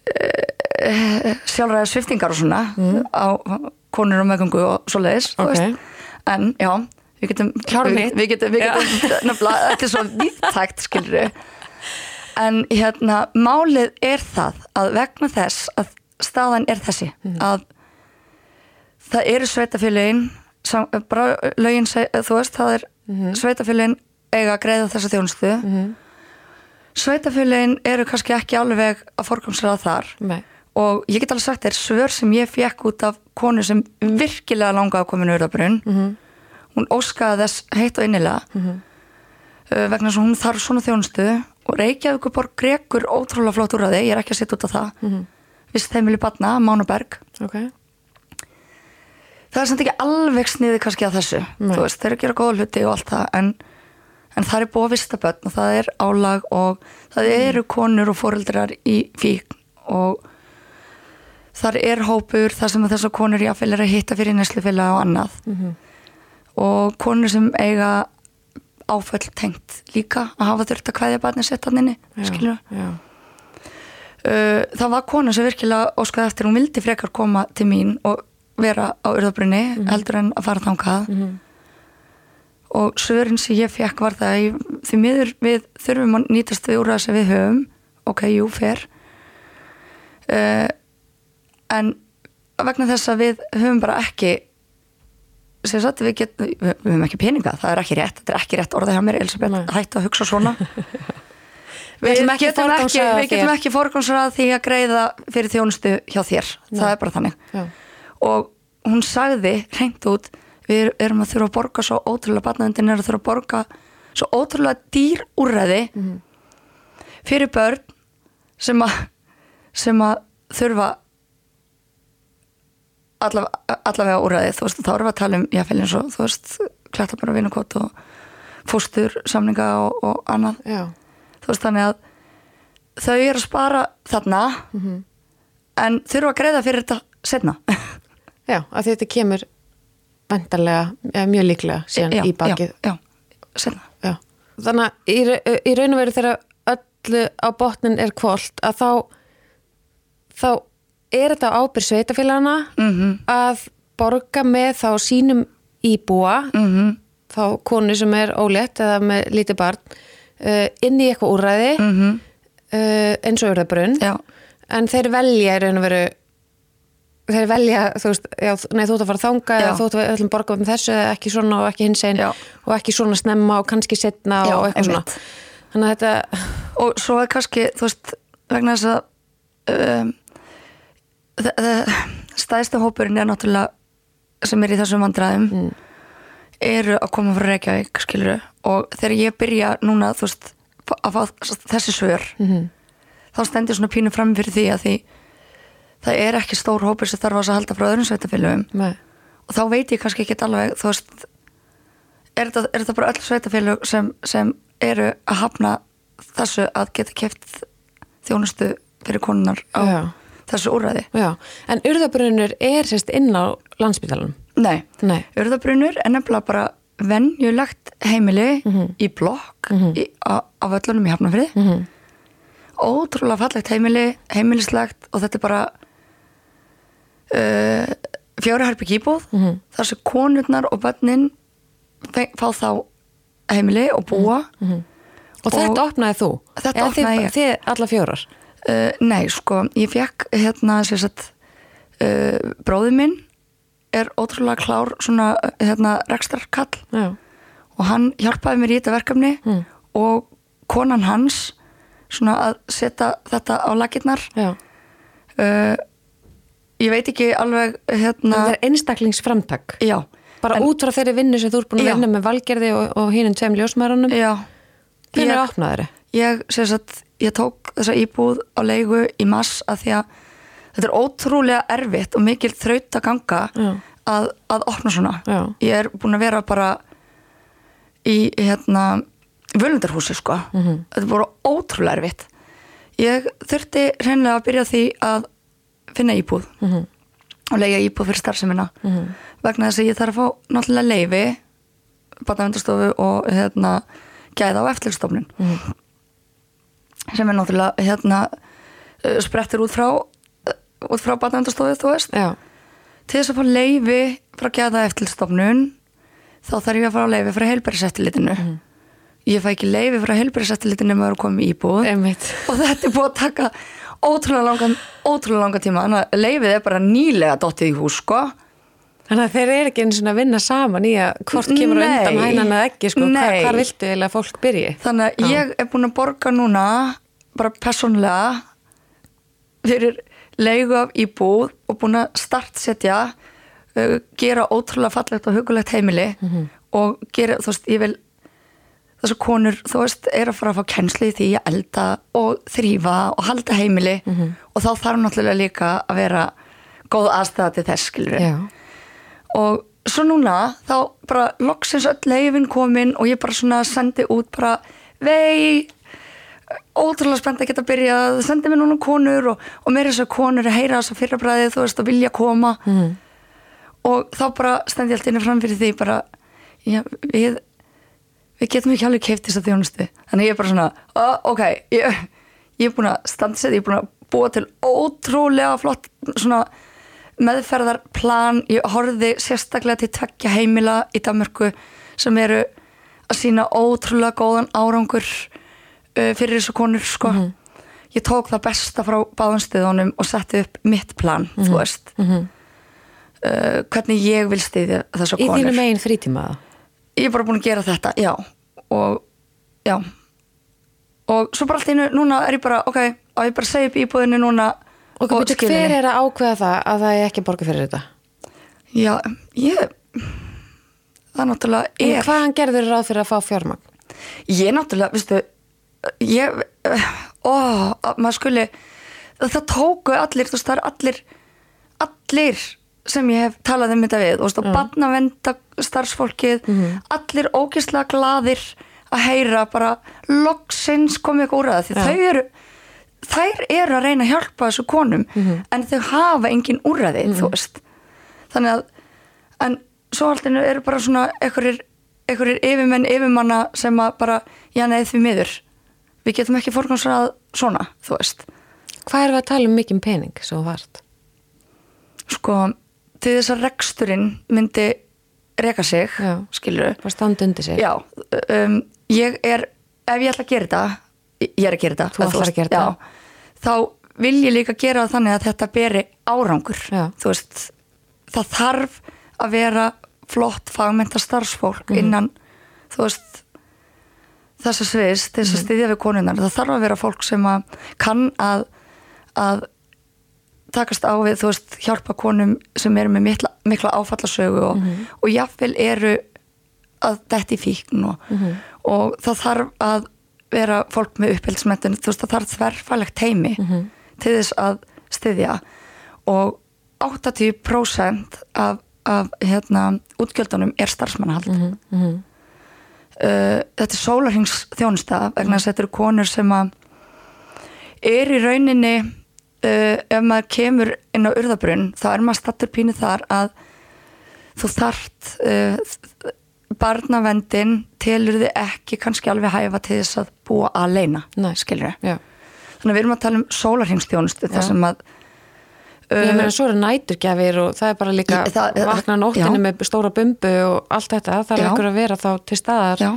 Speaker 2: uh, sjálfræði sviftingar og svona á konur og meðgöngu og svoleiðis þú
Speaker 1: Mhm. Ok.
Speaker 2: veist. en já, við getum við, við getum, við getum nefnilega, þetta er svo viðtækt skilur en hérna málið er það að vegna þess að staðan er þessi að það eru sveitafélögin sam- bara lögin seg, þú veist það er mm sveitafélögin eiga að greiða þessa þjónustu. Mm sveitafélögin eru kannski ekki alveg að forkomsraða þar.
Speaker 1: Nei.
Speaker 2: og ég get alveg sagt þér svör sem ég fekk út af konu sem virkilega langaði að koma í nörðabrunn
Speaker 1: Mhm.
Speaker 2: hún óskaði þess heitt og innilega uh, vegna að hún þarf svona þjónustu. Og Reykjavíkuborg grekur ótrúlega flott úr að þið, ég er ekki að setja út af það. Mm -hmm. vist þeimili batna, Mánaberg.
Speaker 1: Ok,
Speaker 2: það er samt ekki alveg sniði kannski að þessu. Veist, þeir eru að gera góða hluti og allt það en, en það er búið að vista börn og það er álag og það eru konur og foreldrar í fík og þar er hópur þar sem þessar konur jáfnvel er að hitta fyrir neslufélag og annað. Og konur sem eiga áföll tengt líka að hafa þurft að kvæðja barnið sitt hann inni, skilur
Speaker 1: já.
Speaker 2: uh, það var kona sem virkilega óskaði eftir, hún vildi frekar koma til mín og vera á urðabrunni heldur en að fara þangað. Og svörin sem ég fekk var það að ég- því miður við þurfum að nýtast við úrraða sem við höfum. Ok, jú, fer uh, en vegna þess að við höfum bara ekki sem sagt, við, get, við, við höfum ekki peninga það er ekki rétt, þetta er ekki rétt orðið hjá mér Elisabeth,
Speaker 1: Nei.
Speaker 2: hættu að hugsa svona. [LAUGHS]
Speaker 1: Við ekki
Speaker 2: getum ekki,
Speaker 1: þér.
Speaker 2: ekki forgangsraða því að greiða fyrir þjónustu hjá þér, það er bara þannig.
Speaker 1: Já.
Speaker 2: Og hún sagði hreint út, við erum að þurfa að borga svo ótrúlega, barnaðundin er að þurfa að borga svo ótrúlega dýr úrræði fyrir börn sem að sem að þurfa allavega, allavega úrræði, þú veist, þá erum við að tala um jáfnvel eins og, þú veist, klæta bara vinukot og fóstur, samninga og, og annað.
Speaker 1: Já,
Speaker 2: þú veist þannig að þau eru að spara þarna en þurfa að greiða fyrir þetta setna [LAUGHS]
Speaker 1: já, að þetta kemur vendarlega, mjög líklega síðan í bakið
Speaker 2: já, já,
Speaker 1: Já. Þannig að í, í raun og veru þegar öllu á botnin er kvólt að þá þá er þetta á ábyrð sveitafélagana
Speaker 2: Mhm.
Speaker 1: að borga með þá sínum íbúa
Speaker 2: mm
Speaker 1: þá konu sem er ólétt eða með lítið barn uh, inn í eitthvað úrræði
Speaker 2: -hmm.
Speaker 1: uh, eins og urðabrunn
Speaker 2: já,
Speaker 1: en þeir velja í raun og veru þeir velja, þú veist, já, nei, þú ert að fara að þanga
Speaker 2: Já.
Speaker 1: þú ert að ætlum borga með þessu eða ekki svona og ekki hins einn og ekki svona snemma og kannski setna
Speaker 2: Já,
Speaker 1: og eitthvað
Speaker 2: einmitt.
Speaker 1: svona þannig að þetta,
Speaker 2: og svo er kannski, þú veist vegna þess að um, stæðstu hópurinn er náttúrulega sem er í þessum vandræðum eru að koma frá Reykjavík skiluru og þegar ég byrja núna þú veist að fá þessi svör
Speaker 1: Mhm.
Speaker 2: þá stendur svona pínu fram fyrir því að því það er ekki stór hópur sem þarf að halda frá öðrum sveitafélögum
Speaker 1: Nei.
Speaker 2: og þá veit ég kannski ekki alveg þú veist er þetta, er þetta bara öll sveitafélög sem, sem eru að hafna þessu að geta keft þjónustu fyrir konunar á
Speaker 1: Já.
Speaker 2: þessu úrræði?
Speaker 1: Já, en urðabrunnur er sérst inn á landsbytalanum
Speaker 2: Nei,
Speaker 1: Nei,
Speaker 2: urðabrunur er nefnilega bara venjulegt heimili í blokk í, á, á völlunum í Hafnafrið
Speaker 1: Mhm.
Speaker 2: ótrúlega fallegt heimili heimilislegt og þetta er bara uh, fjóri herbyggj íbúð.
Speaker 1: Mhm.
Speaker 2: þar sem konurnar og börnin fe- fá þá heimili og búa.
Speaker 1: Og þetta opnaði þú?
Speaker 2: Þetta
Speaker 1: Eða
Speaker 2: opnaði
Speaker 1: þið,
Speaker 2: ég.
Speaker 1: Þið alla fjórar?
Speaker 2: Uh, Nei, sko, ég fekk hérna sagt uh, bróði minn er ótrúlega klár svona hérna rekstarkall
Speaker 1: Já,
Speaker 2: og hann hjálpaði mér í þetta verkefni
Speaker 1: Mm.
Speaker 2: og konan hans svona að setja þetta á lakirnar
Speaker 1: já.
Speaker 2: Uh, ég veit ekki alveg hérna,
Speaker 1: Það er einstaklingsframtak.
Speaker 2: Já,
Speaker 1: bara
Speaker 2: En-
Speaker 1: út frá þeirri vinnu sem þú ert búin að vinna með valgerði og, og hínum tveim ljósmærunum hvernig
Speaker 2: ég,
Speaker 1: opnaði þeirri?
Speaker 2: ég, sagt, ég tók þessa íbúð á leigu í mass að því að þetta er ótrúlega erfitt og mikil þraut að ganga að, að opna svona.
Speaker 1: Já.
Speaker 2: ég er búin að vera bara í hérna völundarhúsi sko.
Speaker 1: Mhm.
Speaker 2: þetta er bara ótrúlega erfitt. Ég þurfti reynilega að byrja því að finna íbúð
Speaker 1: Mhm.
Speaker 2: og lega íbúð fyrir starfsemina
Speaker 1: Mhm.
Speaker 2: vegna þess að ég þarf að fá náttúrulega leifi batnavendarstofu og hérna gæða á eftirlstofnun
Speaker 1: Mhm.
Speaker 2: sem er náttúrulega hérna uh, sprettir út frá uh, út frá batnavendarstofu þú veist
Speaker 1: Já,
Speaker 2: til þess að fá leifi frá gæða eftirlstofnun þá þarf ég að fara á leifi frá heilbærisettilitinu
Speaker 1: Mhm.
Speaker 2: ég fæ ekki leifi frá heilbærisettilitinu með að komið í íbúð
Speaker 1: einmitt
Speaker 2: og þetta er búið að taka ótrúlega langan, ótrúlega langan tíma. Þannig að leifið er bara nýlega dottið í hús sko.
Speaker 1: Þannig að þeir eru ekki eins og að vinna saman í að hvort kemur
Speaker 2: Nei.
Speaker 1: undan hænan eða ekki sko, hvar, hvar viltu að fólk byrji?
Speaker 2: þannig að ég er búin að borga núna bara persónlega fyrir leigu af íbúð og búin að startsetja uh, gera ótrúlega fallegt og hugulegt heimili og gera, þú veist, ég vil þessar konur, þú veist, er að fara að fá kennsli því að elda og þrýfa og halda heimili. Og þá þarf náttúrulega líka að vera góð aðstæða til þess, skilur
Speaker 1: Já,
Speaker 2: og svo núna þá bara loksins öll leifin komin og ég bara svona sendi út bara vei ótrúlega spennt að geta byrjað sendi mér núna konur og, og mér er þess að konur að heyra þess að fyrrabræði þú veist að vilja koma.
Speaker 1: Mhm.
Speaker 2: og þá bara stendi ég allt inni fram fyrir því bara já, við við getum ekki alveg keift þess að þjónustu. Þannig ég er bara svona, uh, ok ég, ég er búin að standsett, ég er búin að búa til ótrúlega flott svona meðferðarplan. Ég horfði sérstaklega til tveggja heimila í Danmörku sem eru að sína ótrúlega góðan árangur uh, fyrir þessu konur sko. ég tók það besta frá báðanstöðunum og setti upp mitt plan þú veist.
Speaker 1: Mhm.
Speaker 2: uh, hvernig ég vil stiðja þessa
Speaker 1: í
Speaker 2: konur.
Speaker 1: þínu megin frítíma
Speaker 2: ég er bara búin að gera þetta, já og já og svo bara allt einu, núna er ég bara ok, á ég bara að segja upp íbúðinu núna
Speaker 1: Og, og
Speaker 2: skila
Speaker 1: hver er að ákveða það að það er ekki að borga fyrir þetta?
Speaker 2: já, ég það náttúrulega
Speaker 1: En
Speaker 2: er
Speaker 1: hvaðan gerður ráð fyrir að fá fjármagn?
Speaker 2: ég náttúrulega, veistu ég, ó, að maður skuli það tóku allir, þú veist, það er allir allir sem ég hef talað um þetta við, og barnavenda starfsfólkið, allir ógislega gladir að heyra bara loksins komið úr það því
Speaker 1: Já.
Speaker 2: þau eru þær eru að reyna að hjálpa þessu konum en þau hafa engin úrræði þú veist. Þannig að en svo alltaf eru bara svona einhverjir, yfirmenn yfirmanna sem að bara, já nei því miður við getum ekki fórgansrað svona þú veist.
Speaker 1: Hvað er við að tala um mikinn pening svo vart?
Speaker 2: sko, til þess að reksturinn myndi reka sig
Speaker 1: Já.
Speaker 2: skilur
Speaker 1: Bara standa undir sig?
Speaker 2: já, um, ég er ef ég ætla að gera þetta ég er að gera þetta
Speaker 1: Þú ætlar að gera
Speaker 2: já,
Speaker 1: þetta.
Speaker 2: þá vil ég líka gera það þannig að þetta beri árangur
Speaker 1: Já.
Speaker 2: þú veist, það þarf að vera flott fagmenta starfsfólk
Speaker 1: Mhm.
Speaker 2: innan þú veist þessa sviðs til
Speaker 1: Mhm.
Speaker 2: þess að styðja við konunnar það þarf að vera fólk sem að kann að, að takast á við, þú veist, hjálpa konum sem eru með mikla, mikla áfallasögu og,
Speaker 1: Mhm.
Speaker 2: og jafnvel eru að detti fíkn og, og það þarf að vera fólk með uppbyldsmentin þú veist það þarf þverfælegt heimi til þess að styðja og 80% af, af hérna, útgjöldunum er starfsmannahald. Uh, þetta er sólarhings þjónusta vegna þess að þetta eru konur sem að er í rauninni uh, ef maður kemur inn á urðabrunn þá er maður stattur pínu þar að þú þart uh, barnavendin telur þið ekki kannski alveg hæfa til þess að búa að leina skilur
Speaker 1: Já.
Speaker 2: þannig að við erum að tala um sólarhingstjónustu
Speaker 1: Já.
Speaker 2: þar sem að
Speaker 1: Ég meina svo eru næturgjafir og það er bara líka vakna nóttinu með stóra bumbu og allt þetta, það er ekkur að vera þá til staðar
Speaker 2: Já.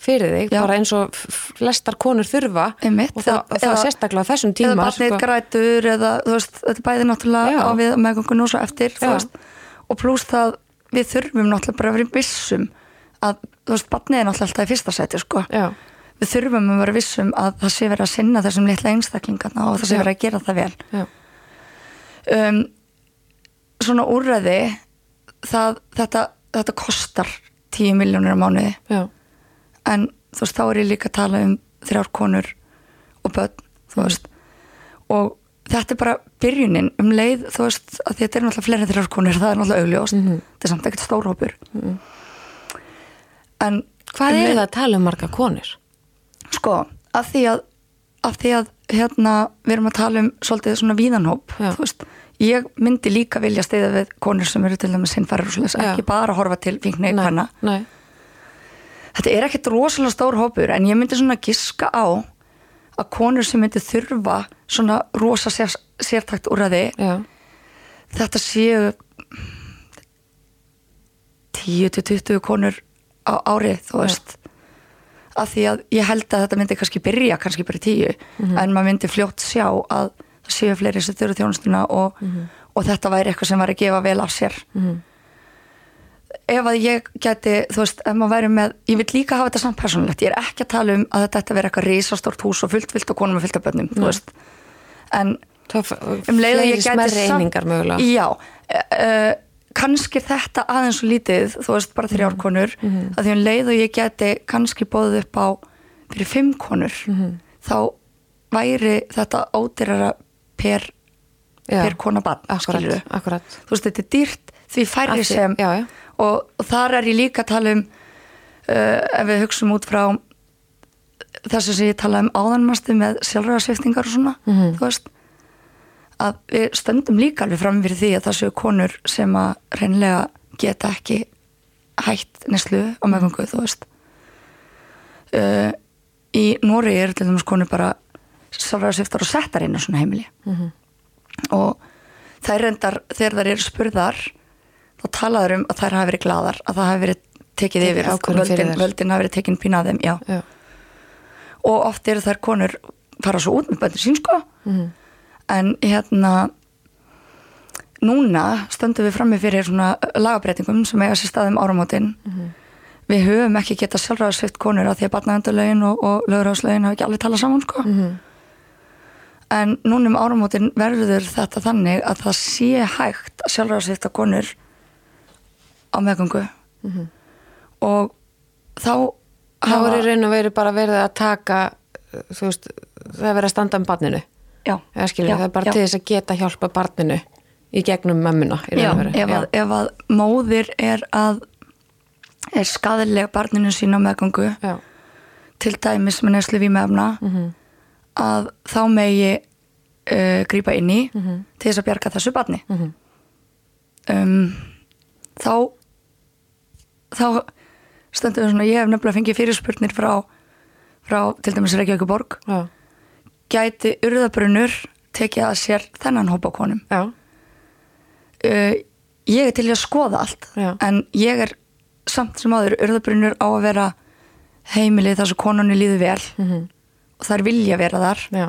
Speaker 1: Fyrir þig,
Speaker 2: Já.
Speaker 1: bara eins og flestar konur þurfa
Speaker 2: Einmitt,
Speaker 1: og það,
Speaker 2: eða-
Speaker 1: það er
Speaker 2: eða-
Speaker 1: sérstaklega þessum
Speaker 2: eða
Speaker 1: tíma
Speaker 2: barnið
Speaker 1: sko.
Speaker 2: grætur eða þú veist, þetta er bæði náttúrulega
Speaker 1: Já.
Speaker 2: á við meðgöngun og svo eftir veist, og pluss það við þurfum náttúrulega bara að vera vissum að þú veist, barnið er náttúrulega alltaf í fyrsta seti sko. Við þurfum að vera vissum að það sé verið að sinna þessum litla einstaklingarna og það sé verið að gera það vel um, svona úrræði það, þetta, þetta kostar 10 miljónir á mánuði
Speaker 1: já,
Speaker 2: en þú veist, þá er ég líka að tala um þrjár konur og börn, þú veist. Og þetta er bara byrjunin. Um leið, þú veist, að þetta er náttúrulega fleiri þrjár konur, það er náttúrulega augljóst. Þetta er samt ekkert stórhópur en
Speaker 1: Hvað
Speaker 2: um
Speaker 1: er
Speaker 2: leið-
Speaker 1: að tala um marga konur?
Speaker 2: sko, af því að af því að hérna við erum að tala um svolítið svona víðanhóp
Speaker 1: Já.
Speaker 2: þú veist, ég myndi líka vilja steyða við konur sem eru til dæmis sinnfærar og
Speaker 1: Já.
Speaker 2: ekki bara horfa til fíkni
Speaker 1: Nei,
Speaker 2: hvenna
Speaker 1: nei,
Speaker 2: þetta er ekkert rosalega stór hópur en ég myndi svona giska á að konur sem myndi þurfa svona rosa sér, sértækt úrraði
Speaker 1: já,
Speaker 2: þetta séu 10-20 konur á árið þú veist. Af því að ég held að þetta myndi kannski byrja kannski bara í 10 en maður myndi fljótt sjá að það séu fleiri sem þurfa þjónustuna og, og þetta væri eitthvað sem var að gefa vel af sér ef að ég geti, þú veist, ef maður væri með ég vil líka hafa þetta samt persónulegt. Ég er ekki að tala um að þetta ætti að vera eitthvað risastórt hús og fullt, fullt og konum og fullt af bönnum þú veist, en
Speaker 1: það
Speaker 2: um leið að ég
Speaker 1: einingar mögulega.
Speaker 2: Já, uh, kannski þetta aðeins svo lítið, þú veist bara þrjár
Speaker 1: Mhm.
Speaker 2: konur, að því um leið og ég geti kannski bóðið upp á fyrir fimm konur,
Speaker 1: Mhm.
Speaker 2: þá væri þetta ódýrara per, per kona bann,
Speaker 1: Akkurat,
Speaker 2: skilur
Speaker 1: akkurat.
Speaker 2: Þú veist, þetta er dýrt því færri
Speaker 1: því-
Speaker 2: sem
Speaker 1: já, já.
Speaker 2: Og, og þar er ég líka að tala um uh, ef við hugsum út frá þessu sem ég tala um áðanmastu með sjálfræðarsviftingar og svona
Speaker 1: Mhm.
Speaker 2: þú veist að við stöndum líka alveg fram fyrir því að það séu konur sem að reynlega geta ekki hætt neslu á meðgangu þú veist uh, í Nóri eru til dæmis konur bara sjálfræðarsviftar og settar inn á svona heimili
Speaker 1: Mhm.
Speaker 2: og þær reyndar þegar þær eru spurðar þá talaður um að þær hafi verið gladar að það hafi verið tekið yfir völdin, völdin hafi verið tekin pín að þeim já.
Speaker 1: já,
Speaker 2: og oft eru þær konur fara svo út með böndir sín sko.
Speaker 1: Mhm.
Speaker 2: en hérna núna stöndum við frammi fyrir svona lagabreitingum sem eiga sér staðum áramótin. Við höfum ekki getað sjálfræðarsvift konur að því að batnaðendalögin og, og lögurháslögin hafa ekki alveg talað saman sko. En núna um áramótin verður þetta þannig að það sé hægt að sjálfræðarsvifta konur á meðgöngu. Og þá
Speaker 1: það voru í raun og veru bara verið að taka þú veist, það er verið að standa um barninu.
Speaker 2: Já,
Speaker 1: skilur,
Speaker 2: já,
Speaker 1: það er bara
Speaker 2: já.
Speaker 1: til þess að geta hjálpa barninu í gegnum mömmuna
Speaker 2: Já, ef, að, ef að móðir er að er skadilega barninu sín á meðgöngu
Speaker 1: já,
Speaker 2: til dæmis með neslu vímefna
Speaker 1: Mhm.
Speaker 2: að þá megi uh, grípa inn í til þess að bjarga þessu barni.
Speaker 1: Mhm.
Speaker 2: um, þá þá stendur við svona ég hef nefnilega fengið fyrirspurnir frá, frá til dæmis Reykjavíkuborg
Speaker 1: já,
Speaker 2: gæti urðabrunnur tekið að sér þennan hópa konum? Uh, ég er til að skoða allt
Speaker 1: Já.
Speaker 2: en ég er samt sem áður urðabrunnur á að vera heimilið þar sem konunni líður vel.
Speaker 1: Mhm.
Speaker 2: og þær vilja vera þar.
Speaker 1: Já,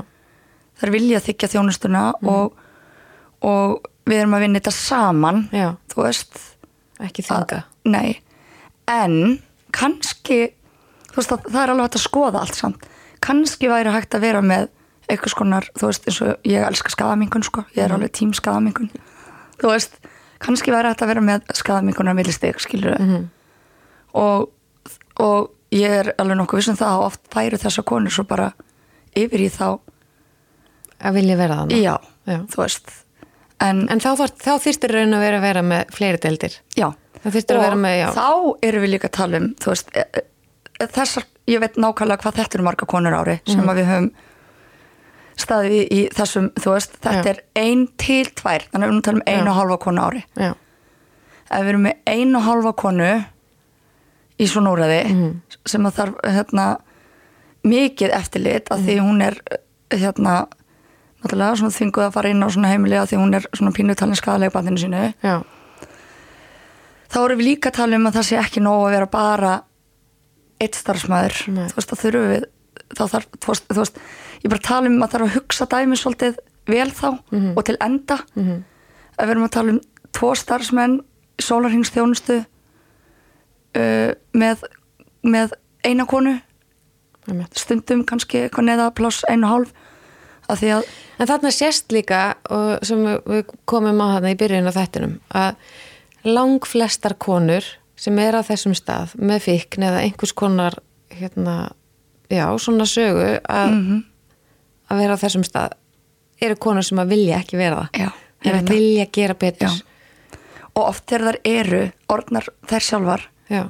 Speaker 2: þær vilja þykja þjónustuna og, og við erum að vinna þetta saman.
Speaker 1: Já,
Speaker 2: þú veist
Speaker 1: ekki þanga
Speaker 2: nei, en kannski þú veist að það er alveg hægt að skoða allt samt. Kannski væri hægt að vera með einhvers konar, þú veist eins og ég elska skadamingun sko, ég er alveg tím skadamingun þú veist, kannski væri hægt að vera með skadamingunar millistig, skilur
Speaker 1: Mhm.
Speaker 2: og, og ég er alveg nokkuð vissum það að oft færu þessar konur svo bara yfir í þá
Speaker 1: að vilja vera þannig
Speaker 2: já,
Speaker 1: Já.
Speaker 2: þú veist. En,
Speaker 1: en þá, þá þyrstir raun að vera að vera með fleiri deildir.
Speaker 2: Já.
Speaker 1: það
Speaker 2: og
Speaker 1: með,
Speaker 2: þá erum við líka að tala um veist, e- e- þessar ég veit nákvæmlega hvað þetta eru marga konur ári sem
Speaker 1: Mhm.
Speaker 2: að við höfum staðið í, í þessum, veist, þetta
Speaker 1: Já.
Speaker 2: er ein til tvær, þannig að við tala um ein og halva konu ári
Speaker 1: já,
Speaker 2: ef við erum með ein og halva konu í svona úræði
Speaker 1: Mhm.
Speaker 2: sem að þarf hérna mikið eftirlit að
Speaker 1: Mhm.
Speaker 2: því hún er hérna náttúrulega svona þvinguð að fara inn á svona heimili að því hún er svona pínutalinn skadalega bandinu sínu
Speaker 1: já,
Speaker 2: þá erum við líka að tala um að það sé ekki nóg að vera bara eitt starfsmæður þú veist, þá þurfum við þá þarf, þú veist, þú veist, ég bara tala um að þarf að hugsa dæmi svolítið vel þá
Speaker 1: Mhm.
Speaker 2: og til enda
Speaker 1: mhm,
Speaker 2: að við erum að tala um tvo starfsmenn sólarhingsþjónustu uh, með, með eina konu
Speaker 1: einmitt.
Speaker 2: stundum kannski eitthvað neða pláss einu hálf að því að
Speaker 1: En þarna sést líka og sem við- við komum á þarna í byrjun á þettinum að lang flestar konur sem er á þessum stað með fíkn eða einhvers konar hérna, já, svona sögu að,
Speaker 2: Mhm.
Speaker 1: að vera á þessum stað. Eru konur sem að vilja ekki vera það.
Speaker 2: Já,
Speaker 1: er
Speaker 2: veit
Speaker 1: að vilja gera betur.
Speaker 2: Já. og oft þegar þær eru orðnar þær sjálfar
Speaker 1: já,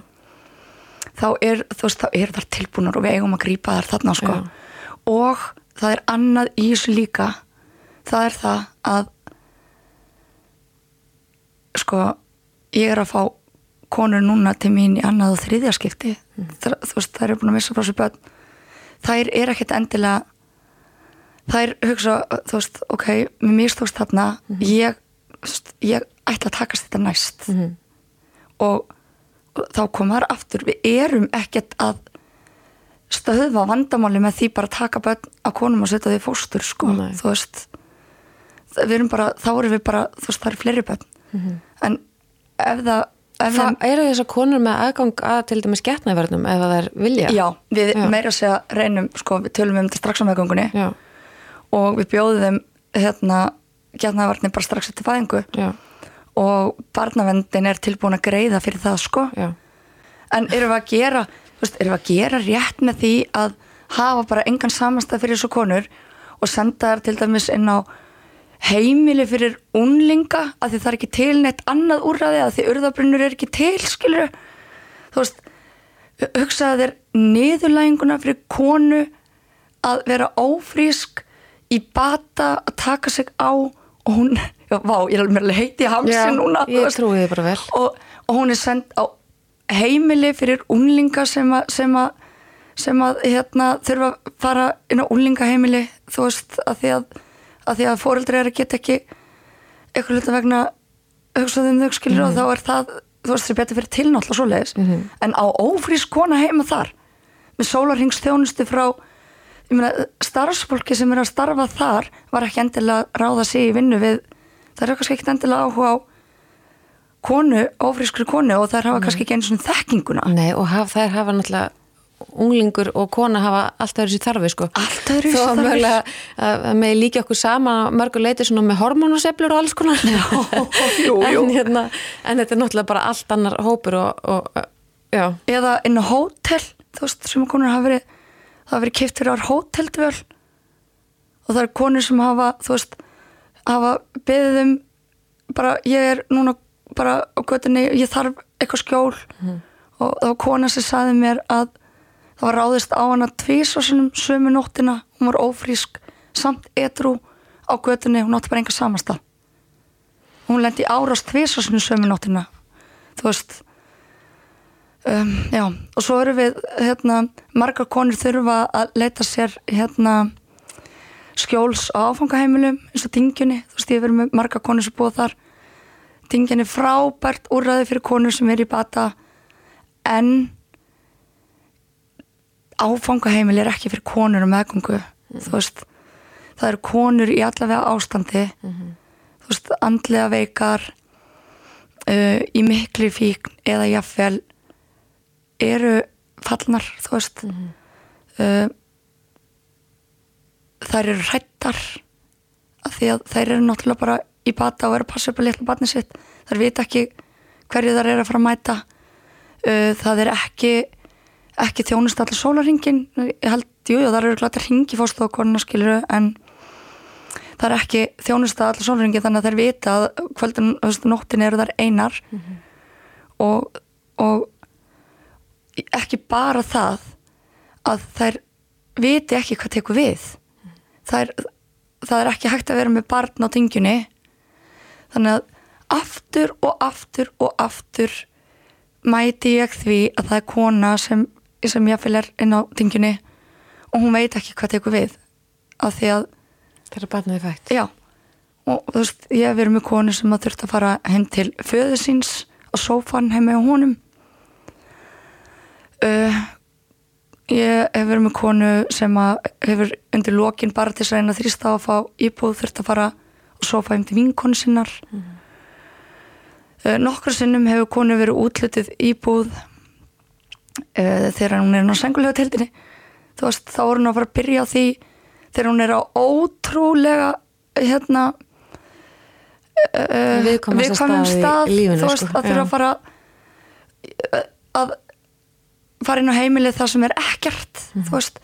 Speaker 2: þá er, veist, þá eru þar tilbúnar og við eigum að grípa þar þarna sko. Og það er annað í þessu líka það er það að sko ég er að fá konur núna til mín í annað og þriðja skipti. Þar, þú veist, þær eru búin að missa frá sér börn. Þær er ekkert endilega þær hugsa, þú veist, ok mér mistókst þarna. Ég, þú veist, ég ætla að takast þetta næst.
Speaker 1: Mhm,
Speaker 2: og þá kom þar aftur. Við erum ekkert að stöðva vandamáli með því bara að taka börn að konum og setja því fóstur sko,
Speaker 1: Nei.
Speaker 2: þú veist. Það- við erum bara, þá erum við bara þú veist, það eru fleiri börn. En ef það ef
Speaker 1: Hva, eru þessar konur með aðgang að til dæmis getnaverðnum ef það er vilja?
Speaker 2: já, við
Speaker 1: Já.
Speaker 2: meira að segja reynum, sko, við tölum um þetta strax á meðgöngunni
Speaker 1: já,
Speaker 2: og við bjóðum þeim hérna, getnavarnir bara strax eftir fæðingu
Speaker 1: já,
Speaker 2: og barnavendin er tilbúin að greiða fyrir það, sko. En erum við að gera, veist, erum við að gera rétt með því að hafa bara engan samanstæð fyrir þessu konur og senda þær til dæmis inn á heimili fyrir unlinga að það er ekki til neitt annað úrraði að því urðabrunnur er ekki til, skilur þú veist, hugsaði þér niðurlæginguna fyrir konu að vera ófrísk í bata að taka sig á og hún, já, vá, ég er alveg heiti hamsi
Speaker 1: Já,
Speaker 2: núna þú
Speaker 1: ég
Speaker 2: veist.
Speaker 1: trúi þið bara vel.
Speaker 2: Og, og hún er sendt á heimili fyrir unlinga sem að sem að, sem að hérna, þurfa að fara inn á unlingaheimili þú veist að því að, að, því að fóreldri er að geta ekki eitthvað hluta vegna hugsaðum þau skilur og þá er það þú veist sem betur fyrir tilnáttúrulega svoleiðis. En á ófrís kona heima þar með sólarhingstjónustu frá ég meina, starfsfólki sem er að starfa þar var ekki endilega ráða sig í vinnu við það er kannski ekki endilega áhuga á konu, ófrískri konu og þær hafa kannski ekki einu svona þekkinguna
Speaker 1: Nei, og haf, þær hafa náttúrulega unglingur og kona hafa alltaf þessi þarfi sko.
Speaker 2: Allt öðruvísi
Speaker 1: Þó að
Speaker 2: þarfir.
Speaker 1: mögulega að, með líka okkur sama mörgur leiti svona með hormónuseflur og alls konar
Speaker 2: Já, jú, [LAUGHS] jú.
Speaker 1: En, hérna, en þetta er náttúrulega bara allt annar hópur og, og já,
Speaker 2: eða inn á hótel þú veist, sem konur hafa verið það hafa verið kipt fyrir ár hóteldvöl og það er konur sem hafa þú veist, hafa beðið um bara, ég er núna bara á göttunni, ég þarf eitthvað skjól og það var kona sem saði mér að það var ráðist á hana tvísasunum sömu nóttina, hún var ófrísk samt etru á göttunni hún átti bara enga samasta hún lendi árast tvísasunum sömu nóttina. Þú veist um, já, og svo eru við hérna, margar konur þurfa að leita sér hérna skjóls á áfangaheimilum eins og dingjunni, þú veist ég verið með margar konur sem búið þar. Dingjunni frábært úrræði fyrir konur sem er í bata. En áfangaheimil er ekki fyrir konur og meðgöngu. Þú veist, það eru konur í allavega ástandi. Þú veist, andlega veikar uh, í mikli fíkn eða jafnvel eru fallnar þú veist. Uh, þær eru hrættar af því að þær eru náttúrulega bara í bata og eru að passa upp á litlu batni sitt. Þær vita ekki hverju þær eru að fara að mæta. Uh, það er ekki ekki þjónust allir sólaringin ég held, jú, það eru glætt að ringi fórstofakonuna skilur en það er ekki þjónust allir sólaringin þannig að þeir vita að kvöldin, nóttin eru þar einar. Og, og ekki bara það að þær viti ekki hvað tekur við. Það er, það er ekki hægt að vera með barn á tingjunni þannig að aftur og aftur og aftur mæti ég því að það er kona sem, sem ég fylgir inn á tingjunni og hún veit ekki hvað tekur við af því að
Speaker 1: Það er barnaði fætt.
Speaker 2: Já, og þú veist, ég hef verið með konu sem að þurft að fara heim til föðu síns og sófan heim með honum. Uh, ég hef verið með konu sem að hefur undir lokin bara til þess að að þrýsta á að fá íbúð þurft að fara og sófa heim til vinkonu sinnar. Uh, Nokkru sinnum hefur konu verið útlutið íbúð uh, þegar hún er ná sengulega tildinni. Þú veist, þá er hún að fara að byrja á því þegar hún er á ótrúlega hérna uh,
Speaker 1: Viðkvæmasta stað í lífinu,
Speaker 2: þú veist,
Speaker 1: sko,
Speaker 2: að þurfa að fara uh, að fara inn á heimilið það sem er ekkert
Speaker 1: Mhm.
Speaker 2: þú veist,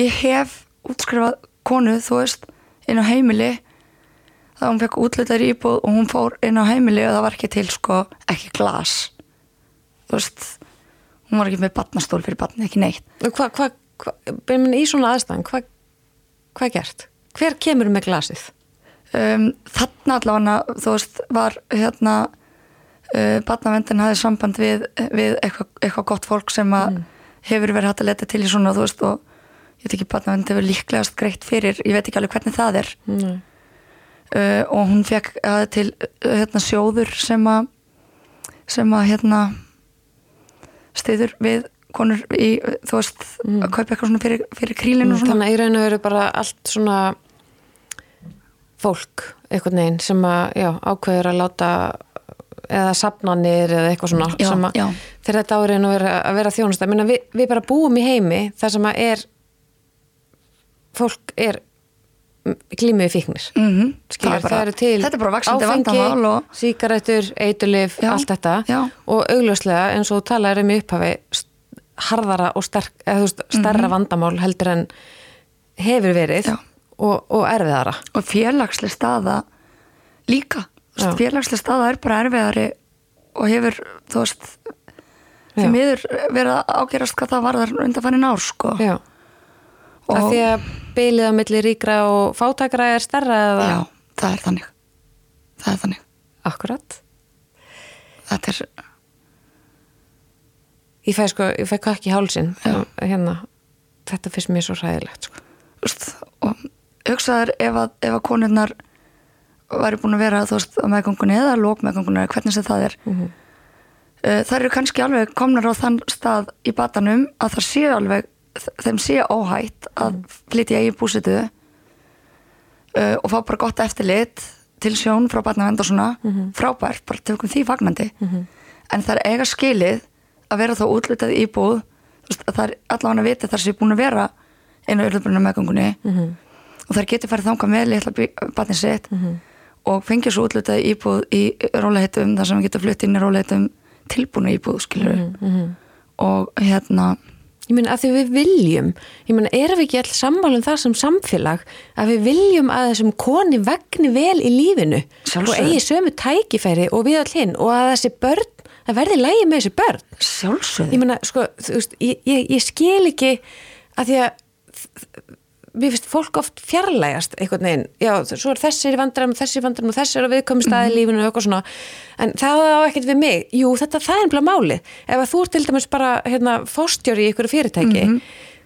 Speaker 2: ég hef útskrifað konu, þú veist inn á heimili það hún fekk útlutaður íbúð og hún fór inn á heimili og það var ekki til sko ekki glas þú veist hún var ekki með batnastól fyrir batni, ekki neitt
Speaker 1: Hvað, hvað, hva, í svona aðstæðan, hvað hva er gert? Hver kemur með glasið?
Speaker 2: um, þarna allavega þú veist var hérna uh, barnavendin hafði samband við, við eitthvað, eitthvað gott fólk sem að hefur verið hægt að leta til í svona þú veist og ég veit ekki barnavend hefur líklegast greitt fyrir, ég veit ekki alveg hvernig það er
Speaker 1: Nei.
Speaker 2: uh, og hún fekk uh, til hérna, sjóður sem að sem að hérna stiður við konur í, þú veist, að kaupa eitthvað svona fyrir, fyrir krílinu og svona.
Speaker 1: Þannig að í raun og veru bara allt svona fólk, einhvern veginn sem að, já, ákveður að láta eða sapnanir eða eitthvað svona
Speaker 2: Já,
Speaker 1: sem að
Speaker 2: já.
Speaker 1: þegar þetta árið að vera, að vera þjónust minna, við, við bara búum í heimi þar sem að er fólk er glímið fíknir
Speaker 2: mm
Speaker 1: Skilur, það, eru til
Speaker 2: er bara vaksandi
Speaker 1: áfengi,
Speaker 2: vandamál og
Speaker 1: síkaretur, eitulif,
Speaker 2: Já,
Speaker 1: allt þetta
Speaker 2: já.
Speaker 1: og augljóslega eins og þú talaður um upphafi harðara og sterk, eða, veist, stærra vandamál heldur en hefur verið
Speaker 2: Mhm.
Speaker 1: Og, og erfiðara
Speaker 2: og félagsleg staða líka Þú veist,
Speaker 1: Já.
Speaker 2: félagsleg staða er bara erfiðari og hefur, þú veist því
Speaker 1: Já.
Speaker 2: miður verið að ágerast hvað það varðar undanfærin ár sko
Speaker 1: Já, af því að bylið á milli ríkra og fátakra er stærra eða?
Speaker 2: Já, það er þannig. Það er þannig.
Speaker 1: Akkurat.
Speaker 2: Þetta er,
Speaker 1: ég fæ sko, ég fæ kakki í hálsin hérna, þetta finnst mér svo hræðilegt sko.
Speaker 2: þú veist og hugsaður ef að, ef að konurnar væri búin að vera þú veist, á meðgöngunni eða lók meðgöngunni eða hvernig sem það er. Mm
Speaker 1: Mhm.
Speaker 2: það eru kannski alveg komnar á þann stað í batanum að það sé alveg þeim sé óhætt að flytja í búsitu uh, og fá bara gott eftirlit til sjón frá batnavend og svona frábært, bara tökum því fagnandi. En það er eiga skilið að vera þá útlutað veist, að það er allavega að vita þar sé búin að vera einu urðubrunna meðgöngunni. Og þær getur farið þangað með litla batni sitt og fengið svo útlutað íbúð í róliheitum þar sem við getum flutt inn í róliheitum tilbúinu íbúð skilur og hérna
Speaker 1: Ég meina að því við viljum, ég meina erum við ekki all sammála um það sem samfélag að við viljum að þessum koni vegni vel í lífinu
Speaker 2: Sjálfsögðu.
Speaker 1: og eigi sömu tækifæri og við all hinn og að þessi börn, að verði lægi með þessi börn.
Speaker 2: sjálfsögði
Speaker 1: Ég meina, sko, þú veist, ég, ég, ég skil ekki að því að mér finnst fólk oft fjarlægast einhvern veginn, já, svo er þessi vandræm þessi vandræm og þessi er að viðkomi staði í lífinu og eitthvað svona, en það á ekkert við mig. Jú, þetta, það er bara máli ef að þú ert til dæmis bara, hérna, fóstjóri í ykkur fyrirtæki,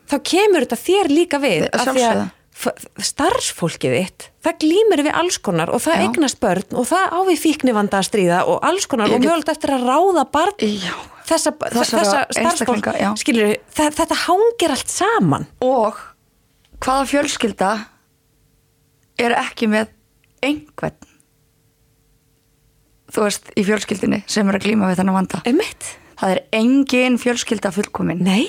Speaker 1: þá kemur þetta þér líka við, af því að starfsfólkið þitt, það glýmur við alls konar og það eignast börn og það á við fíknivanda að stríða og alls konar og mjög eftir að ráða barn
Speaker 2: Já.
Speaker 1: þessa, þessa starfsfólk skilur þetta hangir allt saman.
Speaker 2: Og hvaða fjölskylda er ekki með einhvern? Þú veist, í fjölskyldinni sem er að glíma við þennan vanda.
Speaker 1: Emitt?
Speaker 2: það er engin fjölskylda fullkomin.
Speaker 1: Nei.